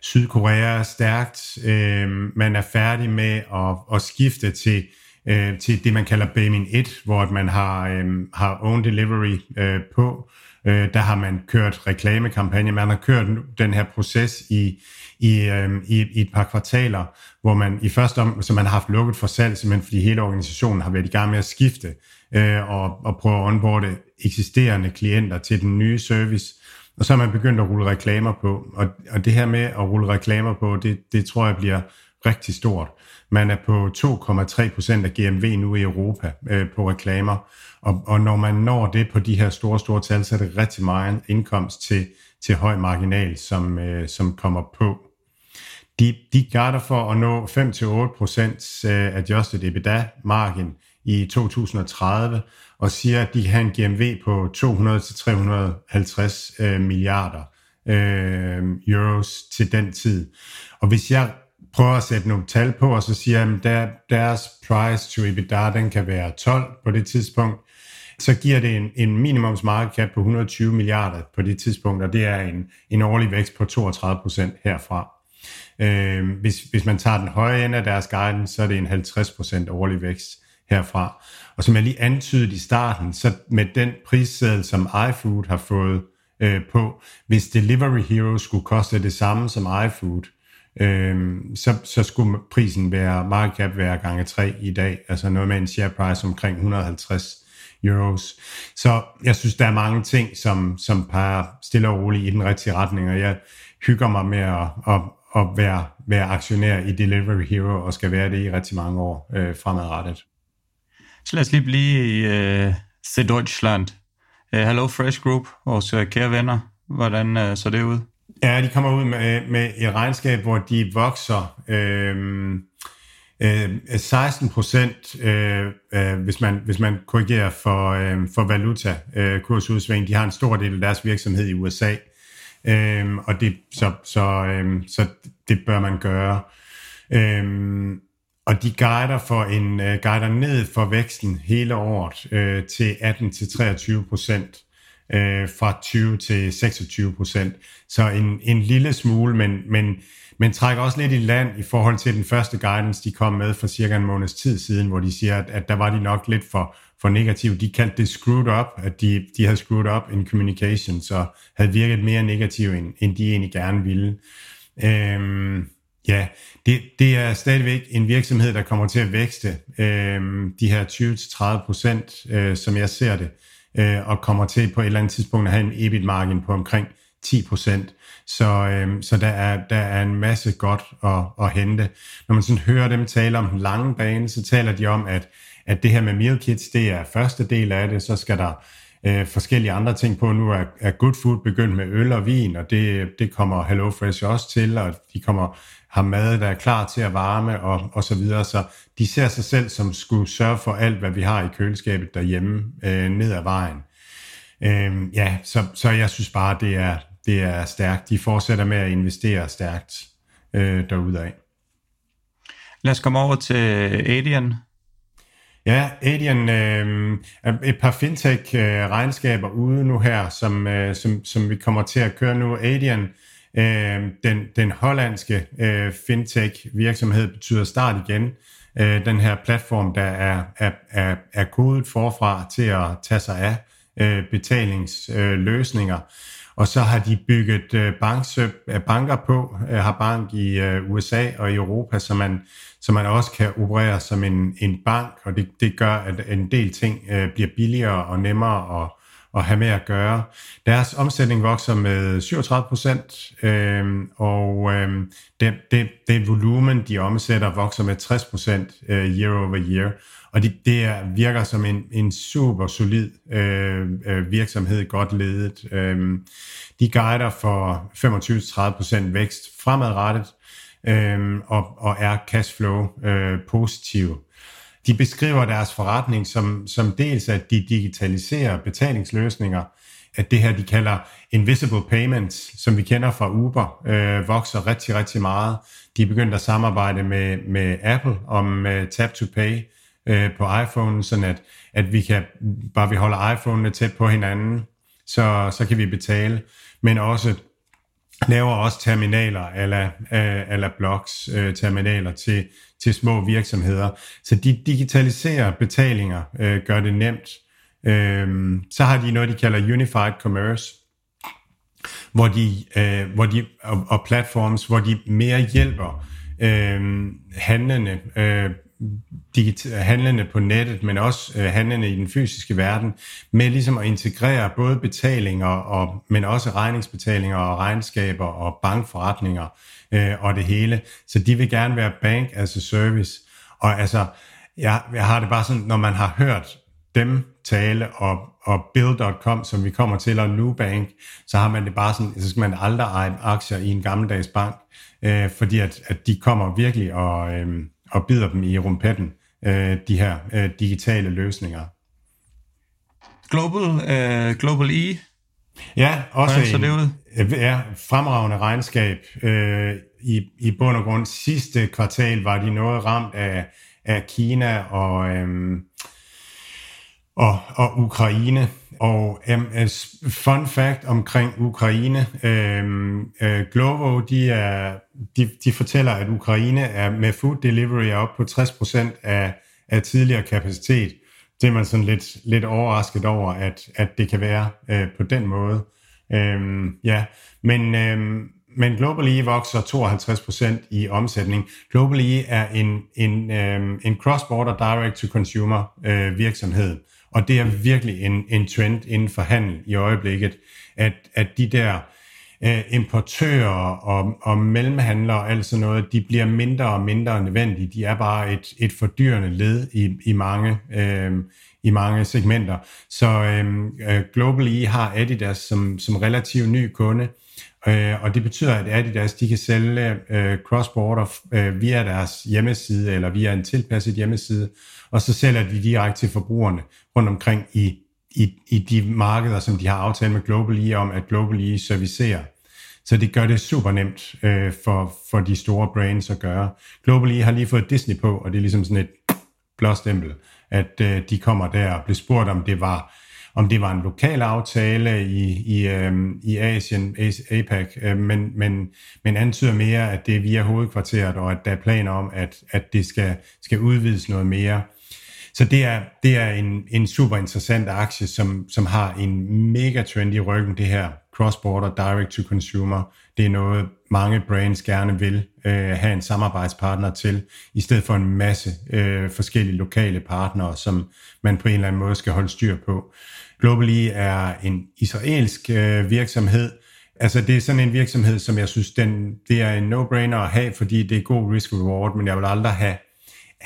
Sydkorea er stærkt. Øh, man er færdig med at, at skifte til, øh, til det, man kalder Baemin 1, hvor man har, øh, har own delivery øh, på. Øh, der har man kørt reklamekampagne. Man har kørt den her proces i, i, øh, i, i et par kvartaler, hvor man i første om, så man har haft lukket for salg, simpelthen fordi hele organisationen har været i gang med at skifte øh, og, og prøve at onboarde eksisterende klienter til den nye service. Og så har man begyndt at rulle reklamer på. Og, og det her med at rulle reklamer på, det, det tror jeg bliver rigtig stort. Man er på 2,3 procent af GMV nu i Europa øh, på reklamer. Og, og når man når det på de her store, store tal, så er det rigtig meget indkomst til, til høj marginal, som, øh, som kommer på. De, de garder for at nå 5-8% øh, adjusted EBITDA margin i 2030, og siger, at de har en GMV på 200-350 øh, milliarder øh, euros til den tid. Og hvis jeg prøver at sætte nogle tal på, og så siger at der, deres price to EBITDA, den kan være 12 på det tidspunkt, så giver det en, en minimums market cap på 120 milliarder på det tidspunkt, og det er en, en årlig vækst på 32 procent herfra. Øh, hvis, hvis man tager den høje ende af deres guidance, så er det en 50% årlig vækst herfra. Og som jeg lige antydede i starten, så med den prisseddel, som iFood har fået øh, på, hvis Delivery Hero skulle koste det samme som iFood, øh, så, så skulle prisen være, market cap være gange 3 i dag, altså noget med en share price omkring 150 euros. Så jeg synes, der er mange ting, som, som peger stille og roligt i den rigtige retning, og jeg, hygger mig med at, at, at være, være aktionær i Delivery Hero, og skal være det i rigtig mange år øh, fremadrettet. Så lad os lige blive i uh, Deutschland. Uh, Hello Fresh Group, vores uh, kære venner. Hvordan uh, så det ud? Ja, de kommer ud med, med et regnskab, hvor de vokser øh, øh, 16 procent, øh, øh, hvis, man, hvis man korrigerer for, øh, for valuta øh, kursudsving. De har en stor del af deres virksomhed i USA, øh, og det, så, så, øhm, så det bør man gøre. Øhm, og de guider for en uh, guider ned for væksten hele året øh, til 18 til 23 procent øh, fra 20 til 26 procent. Så en, en lille smule, men, men, men trækker også lidt i land i forhold til den første guidance, de kom med for cirka en måneds tid siden, hvor de siger, at, at der var de nok lidt for, for negativ. De kaldte det screwed up, at de, de havde screwed up in communication, så havde virket mere negativ, end, end de egentlig gerne ville. Øhm, Ja, det, det er stadigvæk en virksomhed, der kommer til at vækste øhm, de her 20-30 procent, øh, som jeg ser det, øh, og kommer til på et eller andet tidspunkt at have en EBIT-margin på omkring 10 procent. Så, øhm, så der, er, der er en masse godt at, at hente. Når man sådan hører dem tale om den lange bane, så taler de om, at, at det her med meal kits, det er første del af det, så skal der øh, forskellige andre ting på. Nu er, er Good Food begyndt med øl og vin, og det, det kommer HelloFresh også til, og de kommer har mad, der er klar til at varme og, og så videre. Så de ser sig selv som skulle sørge for alt, hvad vi har i køleskabet derhjemme øh, ned ad vejen. Øh, ja, så, så jeg synes bare, det er, det er stærkt. De fortsætter med at investere stærkt øh, derudad. Lad os komme over til Adian, Ja, Adrian, øh, et par fintech-regnskaber ude nu her, som, øh, som, som vi kommer til at køre nu. Adrian, Øh, den, den hollandske øh, fintech virksomhed betyder start igen. Øh, den her platform, der er, er, er, er kodet forfra til at tage sig af øh, betalingsløsninger. Øh, og så har de bygget øh, banksøb, øh, banker på, øh, har bank i øh, USA og i Europa, så man, så man også kan operere som en, en bank, og det, det gør, at en del ting øh, bliver billigere og nemmere at, at have med at gøre. Deres omsætning vokser med 37 procent, øh, og øh, det, det, det volumen, de omsætter, vokser med 60 procent øh, year over year. Og det, det virker som en, en super solid øh, øh, virksomhed, godt ledet. Øh, de guider for 25-30% vækst fremadrettet, øh, og, og er cashflow øh, positiv de beskriver deres forretning som, som dels, at de digitaliserer betalingsløsninger, at det her, de kalder invisible payments, som vi kender fra Uber, øh, vokser rigtig, rigtig meget. De er begyndt at samarbejde med, med Apple om øh, tap to pay øh, på iPhone, sådan at, at vi kan, bare vi holder iPhone'ene tæt på hinanden, så, så kan vi betale, men også laver også terminaler eller, eller blocks øh, terminaler til, til små virksomheder. Så de digitaliserer betalinger, øh, gør det nemt. Øh, så har de noget, de kalder Unified Commerce, hvor de, øh, hvor de og, og platforms, hvor de mere hjælper øh, handlende øh, handlende på nettet, men også øh, handlende i den fysiske verden, med ligesom at integrere både betalinger, og, men også regningsbetalinger og regnskaber og bankforretninger øh, og det hele. Så de vil gerne være bank as a service. Og altså, jeg, jeg har det bare sådan, når man har hørt dem tale og, og Bill.com, som vi kommer til, og Nubank, så har man det bare sådan, så skal man aldrig eje aktier i en gammeldags bank, øh, fordi at, at de kommer virkelig og... Øh, og bider dem i rumpetten, øh, de her øh, digitale løsninger. Global, øh, Global E? Ja, også en, det ud? Ja, fremragende regnskab. Øh, i, I bund og grund sidste kvartal var de noget ramt af, af Kina og, øh, og, og Ukraine. Og um, fun fact omkring Ukraine, øhm, øh, Glovo, de, er, de, de fortæller, at Ukraine er med food delivery op på 60% af, af tidligere kapacitet. Det er man sådan lidt, lidt overrasket over, at, at det kan være øh, på den måde. Øhm, ja, men, øhm, men Global E vokser 52% i omsætning. Global E er en, en, øhm, en cross-border direct-to-consumer øh, virksomhed. Og det er virkelig en, en trend inden for handel i øjeblikket, at, at de der øh, importører og, og mellemhandlere og alt sådan noget, de bliver mindre og mindre nødvendige. De er bare et, et fordyrende led i, i, mange, øh, i mange segmenter. Så øh, øh, Global E har Adidas som, som relativt ny kunde, øh, og det betyder, at Adidas de kan sælge øh, cross-border øh, via deres hjemmeside eller via en tilpasset hjemmeside, og så sælger de direkte til forbrugerne rundt omkring i i, i de markeder, som de har aftalt med Global E om, at Global E servicerer. Så det gør det super nemt øh, for, for de store brands at gøre. Global E har lige fået Disney på, og det er ligesom sådan et blåstempel, at øh, de kommer der og bliver spurgt, om det var om det var en lokal aftale i, i, øh, i Asien, APAC, øh, men, men, men antyder mere, at det er via hovedkvarteret, og at der er planer om, at, at det skal, skal udvides noget mere. Så det er, det er en, en super interessant aktie, som, som har en mega trend i ryggen, det her cross-border direct to consumer. Det er noget, mange brands gerne vil øh, have en samarbejdspartner til, i stedet for en masse øh, forskellige lokale partnere, som man på en eller anden måde skal holde styr på. Globally e er en israelsk øh, virksomhed, Altså det er sådan en virksomhed, som jeg synes, den, det er en no-brainer at have, fordi det er god risk-reward, men jeg vil aldrig have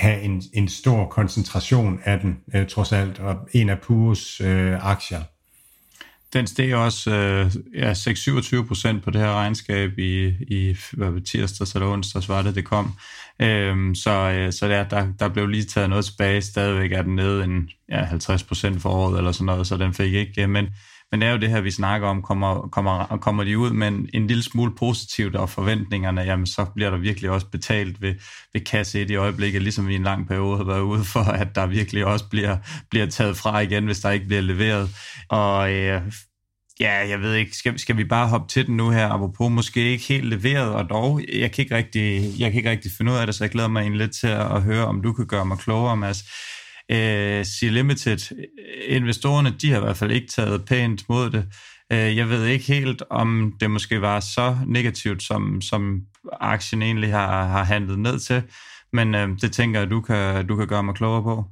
have en, en stor koncentration af den, øh, trods alt, og en af Pures øh, aktier. Den steg også øh, ja, 6-27 procent på det her regnskab i, i hvad, tirsdags eller onsdags var det, det kom. Øhm, så øh, så der, der, der blev lige taget noget tilbage. Stadigvæk er den nede en ja, 50 procent for året eller sådan noget, så den fik ikke. Men, men det er jo det her, vi snakker om, kommer, kommer, kommer de ud med en, en lille smule positivt og forventningerne, jamen så bliver der virkelig også betalt ved, ved kasse 1 i øjeblikket, ligesom vi i en lang periode har været ude for, at der virkelig også bliver, bliver taget fra igen, hvis der ikke bliver leveret. Og øh, Ja, jeg ved ikke, skal, skal vi bare hoppe til den nu her, apropos måske ikke helt leveret, og dog, jeg kan ikke rigtig, jeg kan ikke rigtig finde ud af det, så jeg glæder mig egentlig lidt til at, at høre, om du kan gøre mig klogere, Mads. Øh, Sea Limited, øh, investorerne, de har i hvert fald ikke taget pænt mod det. Øh, jeg ved ikke helt, om det måske var så negativt, som, som aktien egentlig har, har handlet ned til, men øh, det tænker jeg, du kan, du kan gøre mig klogere på.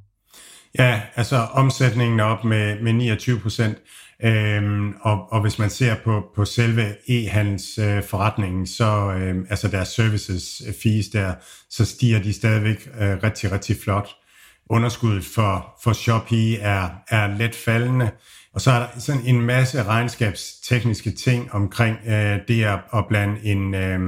Ja, altså omsætningen er op med, med 29 procent. Øhm, og, og hvis man ser på, på selve e-handels øh, forretningen, så øh, altså deres services fees der, så stiger de stadigvæk øh, rigtig, rigtig flot. Underskuddet for, for Shopee er, er let faldende, og så er der sådan en masse regnskabstekniske ting omkring øh, det at, at blande en, øh,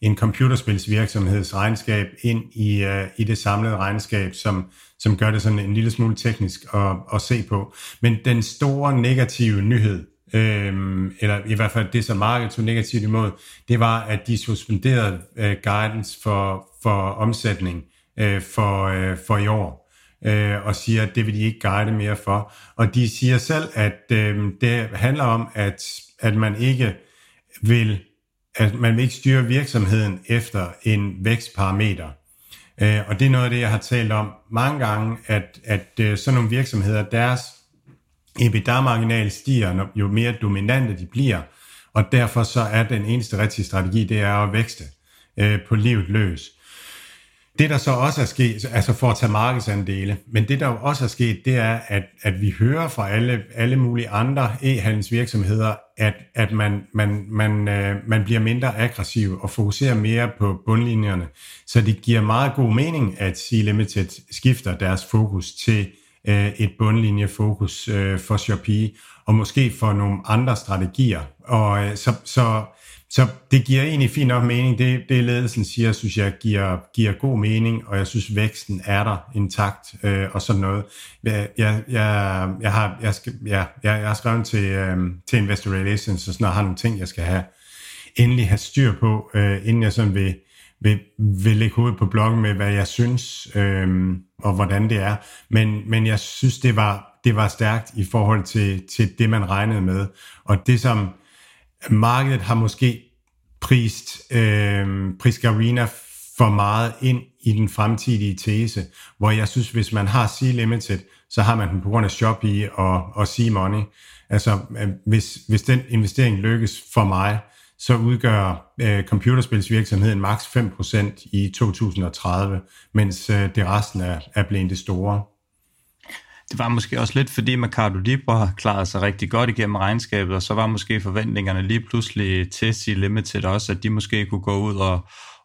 en computerspilsvirksomheds regnskab ind i, øh, i det samlede regnskab, som, som gør det sådan en lille smule teknisk at, at se på. Men den store negative nyhed, øh, eller i hvert fald det, som markedet tog negativt imod, det var, at de suspenderede øh, guidance for, for omsætning øh, for, øh, for i år øh, og siger, at det vil de ikke guide mere for. Og de siger selv, at øh, det handler om, at, at man ikke vil at man vil ikke styre virksomheden efter en vækstparameter. Øh, og det er noget af det, jeg har talt om mange gange, at, at øh, sådan nogle virksomheder, deres EBITDA-marginal stiger, jo mere dominante de bliver, og derfor så er den eneste rigtige strategi, det er at vækste øh, på livet løs. Det, der så også er sket, altså for at tage markedsandele, men det, der også er sket, det er, at, at vi hører fra alle, alle mulige andre e-handelsvirksomheder, at, at man, man, man, øh, man bliver mindre aggressiv og fokuserer mere på bundlinjerne. Så det giver meget god mening, at Sea Limited skifter deres fokus til øh, et bundlinjefokus øh, for Shopee, og måske for nogle andre strategier. Og øh, så, så så det giver egentlig fint nok mening. Det, det ledelsen siger, synes jeg giver, giver god mening, og jeg synes væksten er der intakt øh, og sådan noget. Jeg, jeg, jeg, jeg, har, jeg, skal, ja, jeg, jeg har skrevet til, øh, til Investor Relations, og sådan har nogle ting, jeg skal have endelig have styr på, øh, inden jeg sådan vil, vil, vil lægge hovedet på bloggen med, hvad jeg synes øh, og hvordan det er. Men, men jeg synes, det var, det var stærkt i forhold til, til det, man regnede med. Og det, som markedet har måske prist, øh, prist Garina for meget ind i den fremtidige tese, hvor jeg synes, hvis man har C-Limited, så har man den på grund af Shopee og, og C-Money. Altså, øh, hvis, hvis den investering lykkes for mig, så udgør øh, computerspilsvirksomheden maks 5% i 2030, mens øh, det resten er, er blevet det store. Det var måske også lidt, fordi Mercado Libre har klaret sig rigtig godt igennem regnskabet, og så var måske forventningerne lige pludselig til C Limited også, at de måske kunne gå ud og,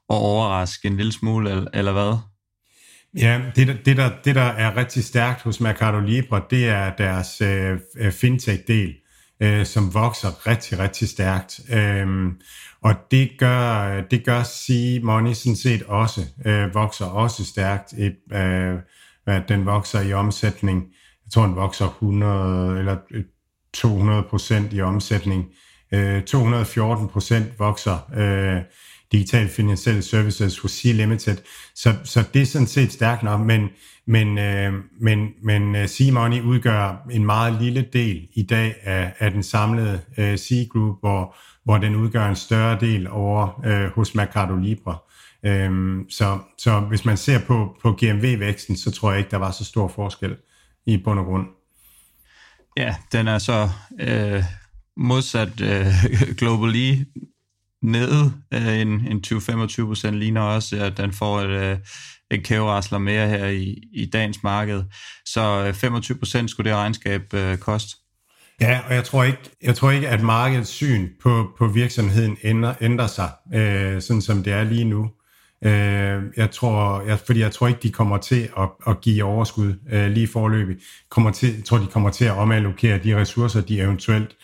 og overraske en lille smule, eller, eller hvad? Ja, det, det, der, det der er rigtig stærkt hos Mercado Libre, det er deres øh, øh fintech-del, øh, som vokser rigtig, rigtig stærkt. Øh, og det gør, det gør C-Money sådan set også, øh, vokser også stærkt. Et, øh, den vokser i omsætning. Jeg tror, den vokser 100 eller øh, 200 procent i omsætning. Øh, 214 procent vokser øh, digital finansielle services hos C Limited. Så, så det er sådan set stærkt nok, men, men, øh, men, men øh, C-Money udgør en meget lille del i dag af, af den samlede øh, C-Group, hvor, hvor den udgør en større del over øh, hos Mercado Libre. Øhm, så, så hvis man ser på, på GMV-væksten, så tror jeg ikke, der var så stor forskel i bund og grund. Ja, den er så øh, modsat øh, Globally nede øh, en, en 20-25 procent ligner også, at den får et, øh, et kæverasler mere her i, i dagens marked. Så øh, 25 procent skulle det regnskab øh, koste. Ja, og jeg tror ikke, jeg tror ikke at markedets syn på, på virksomheden ændrer, ændrer sig, øh, sådan som det er lige nu. Øh, jeg tror, jeg, fordi jeg tror ikke, de kommer til at, at give overskud øh, lige forløbig. Kommer til, jeg tror, de kommer til at omallokere de ressourcer, de eventuelt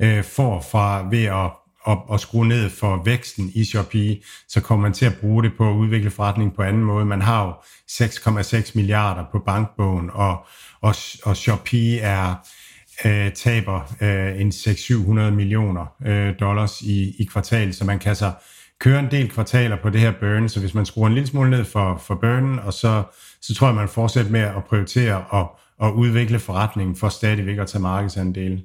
øh, får fra ved at at, at skrue ned for væksten i Shopee, så kommer man til at bruge det på at udvikle forretning på anden måde. Man har jo 6,6 milliarder på bankbogen, og, og, og Shopee er øh, taber øh, en 600-700 millioner øh, dollars i, i kvartal, så man kan så køre en del kvartaler på det her burn, så hvis man skruer en lille smule ned for, for burnen, og så, så tror jeg, man fortsætter med at prioritere og, og udvikle forretningen for stadigvæk at tage markedsandele.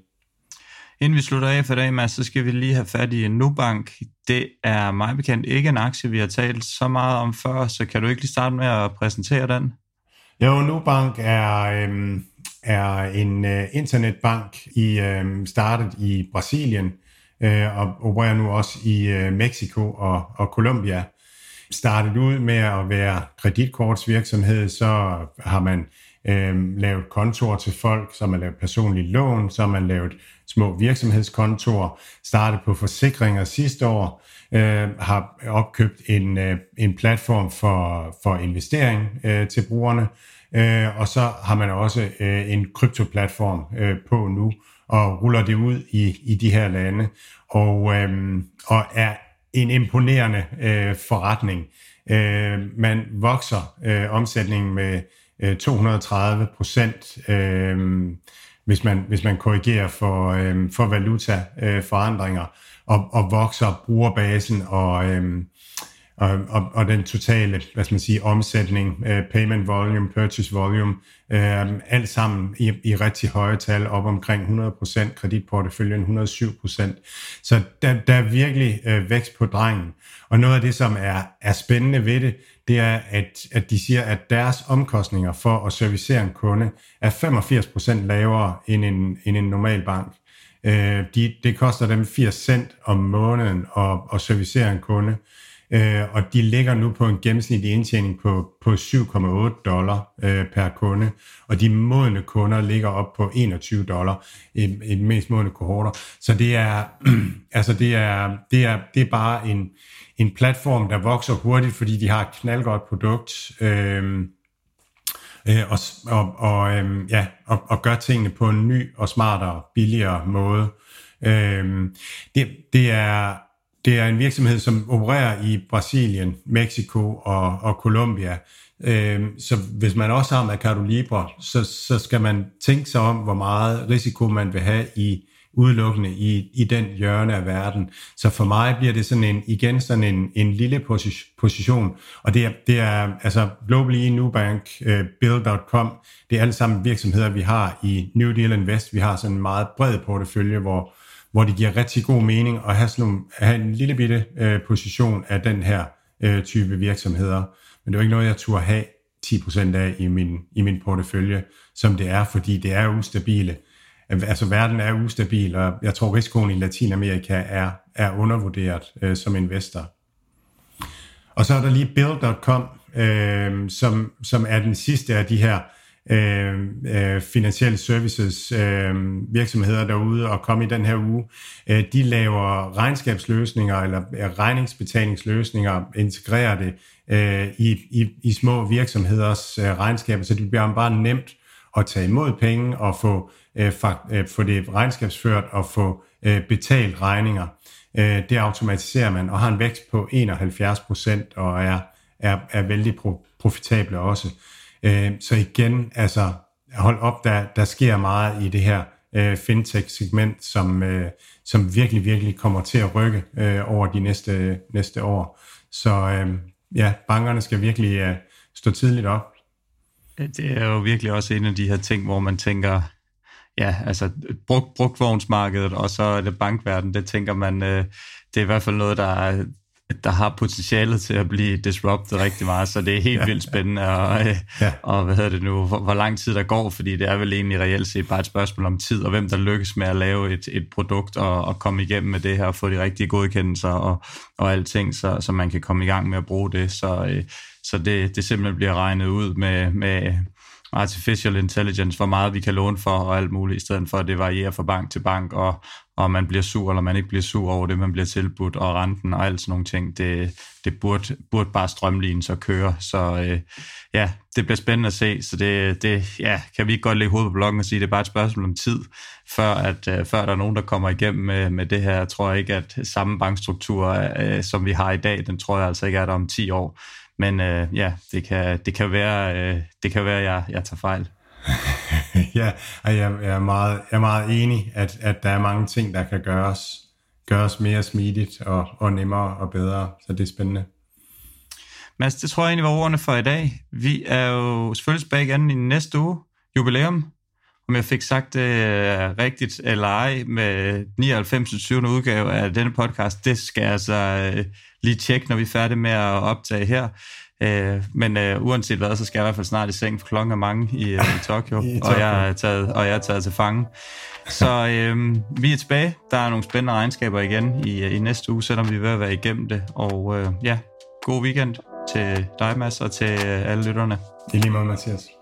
Inden vi slutter af for dag, Mads, så skal vi lige have fat i Nubank. Det er mig bekendt ikke en aktie, vi har talt så meget om før, så kan du ikke lige starte med at præsentere den? Jo, Nubank er, øhm, er en øh, internetbank i øhm, startet i Brasilien øh, og opererer nu også i øh, Mexico og, og Colombia. Startet ud med at være kreditkortsvirksomhed, så har man øh, lavet kontor til folk, så har man lavet personlige lån, så har man lavet små virksomhedskontorer, startet på forsikringer sidste år, øh, har opkøbt en, øh, en platform for, for investering øh, til brugerne, øh, og så har man også øh, en kryptoplatform øh, på nu, og ruller det ud i, i de her lande, og, øh, og er en imponerende øh, forretning. Øh, man vokser øh, omsætningen med øh, 230 procent. Øh, hvis man, hvis man korrigerer for, øh, for valutaforandringer, øh, og, og vokser brugerbasen og, øh, og, og, og den totale, hvad skal man sige, omsætning, øh, payment volume, purchase volume, øh, alt sammen i, i rigtig høje tal, op omkring 100%, kreditporteføljen 107%. Så der, der er virkelig øh, vækst på drengen. Og noget af det, som er, er spændende ved det, det er, at, at de siger, at deres omkostninger for at servicere en kunde er 85% lavere end en, end en normal bank. Øh, de, det koster dem 80 cent om måneden at, at servicere en kunde, øh, Øh, og de ligger nu på en gennemsnitlig indtjening på, på 7,8 dollar øh, per kunde, og de modne kunder ligger op på 21 dollar i, i de mest modne kohorter. Så det er, (clears throat) altså det er, det er, det er bare en, en platform, der vokser hurtigt, fordi de har et knaldgodt produkt, øh, øh, og, og, og, øh, ja, og, og gør tingene på en ny og smartere, billigere måde. Øh, det, det, er, det er en virksomhed, som opererer i Brasilien, Mexico og, og Colombia. Øh, så hvis man også har Mercado Libre, så, så skal man tænke sig om, hvor meget risiko man vil have i udelukkende i, i den hjørne af verden. Så for mig bliver det sådan en, igen sådan en, en lille position, og det er, det er altså Globally, e Nubank, uh, øh, Bill.com, det er alle sammen virksomheder, vi har i New Deal Invest. Vi har sådan en meget bred portefølje, hvor, hvor det giver rigtig god mening at have, sådan nogle, have en lille bitte øh, position af den her øh, type virksomheder. Men det er jo ikke noget, jeg turde have 10% af i min, i min portefølje, som det er, fordi det er ustabile altså verden er ustabil, og jeg tror risikoen i Latinamerika er, er undervurderet øh, som investor. Og så er der lige Bill.com, øh, som, som er den sidste af de her øh, øh, finansielle services øh, virksomheder derude og komme i den her uge. Øh, de laver regnskabsløsninger eller øh, regningsbetalingsløsninger, integrerer det øh, i, i, i små virksomheders øh, regnskaber, så det bliver bare nemt at tage imod penge og få, øh, fakt, øh, få det regnskabsført og få øh, betalt regninger. Øh, det automatiserer man og har en vækst på 71 procent og er, er, er vældig pro, profitable også. Øh, Øh, så igen, altså hold op, der, der sker meget i det her øh, fintech-segment, som, øh, som virkelig, virkelig kommer til at rykke øh, over de næste, næste år. Så øh, ja, bankerne skal virkelig øh, stå tidligt op. Det er jo virkelig også en af de her ting, hvor man tænker, ja, altså brug, brugtvognsmarkedet, og så er det bankverden, det tænker man, øh, det er i hvert fald noget, der er, der har potentialet til at blive disrupted rigtig meget, så det er helt ja. vildt spændende, og, øh, ja. og hvad hedder det nu, hvor, hvor lang tid der går, fordi det er vel egentlig reelt set bare et spørgsmål om tid, og hvem der lykkes med at lave et, et produkt og, og komme igennem med det her, og få de rigtige godkendelser og, og alting, så, så man kan komme i gang med at bruge det, så, øh, så det, det simpelthen bliver regnet ud med, med artificial intelligence, hvor meget vi kan låne for og alt muligt, i stedet for at det varierer fra bank til bank, og, og man bliver sur, eller man ikke bliver sur over det, man bliver tilbudt, og renten og alt sådan nogle ting, det, det burde, burde bare strømlignes og køre. Så øh, ja, det bliver spændende at se, så det, det ja, kan vi ikke godt lægge hovedet på blokken og sige, det er bare et spørgsmål om tid, før, at, øh, før der er nogen, der kommer igennem med, med det her. Jeg tror ikke, at samme bankstruktur, øh, som vi har i dag, den tror jeg altså ikke er der om 10 år. Men øh, ja, det kan, det kan være, øh, det kan være, at jeg, jeg tager fejl. (laughs) ja, og jeg, jeg, er meget, jeg er meget enig, at, at der er mange ting, der kan gøres, gøres mere smidigt og, og nemmere og bedre, så det er spændende. Mads, det tror jeg egentlig var ordene for i dag. Vi er jo selvfølgelig tilbage igen i næste uge, jubilæum, om jeg fik sagt det uh, rigtigt eller ej, med 99. 20. udgave af denne podcast, det skal jeg altså uh, lige tjekke, når vi er færdige med at optage her. Uh, men uh, uanset hvad, så skal jeg i hvert fald snart i seng, for klokken er mange i, uh, i, Tokyo, (laughs) I Tokyo, og jeg er taget, og jeg er taget til fange. Så uh, vi er tilbage. Der er nogle spændende regnskaber igen i, uh, i næste uge, selvom vi er ved at være igennem det. Og uh, ja, god weekend til dig, Mads, og til uh, alle lytterne. I lige måde, Mathias.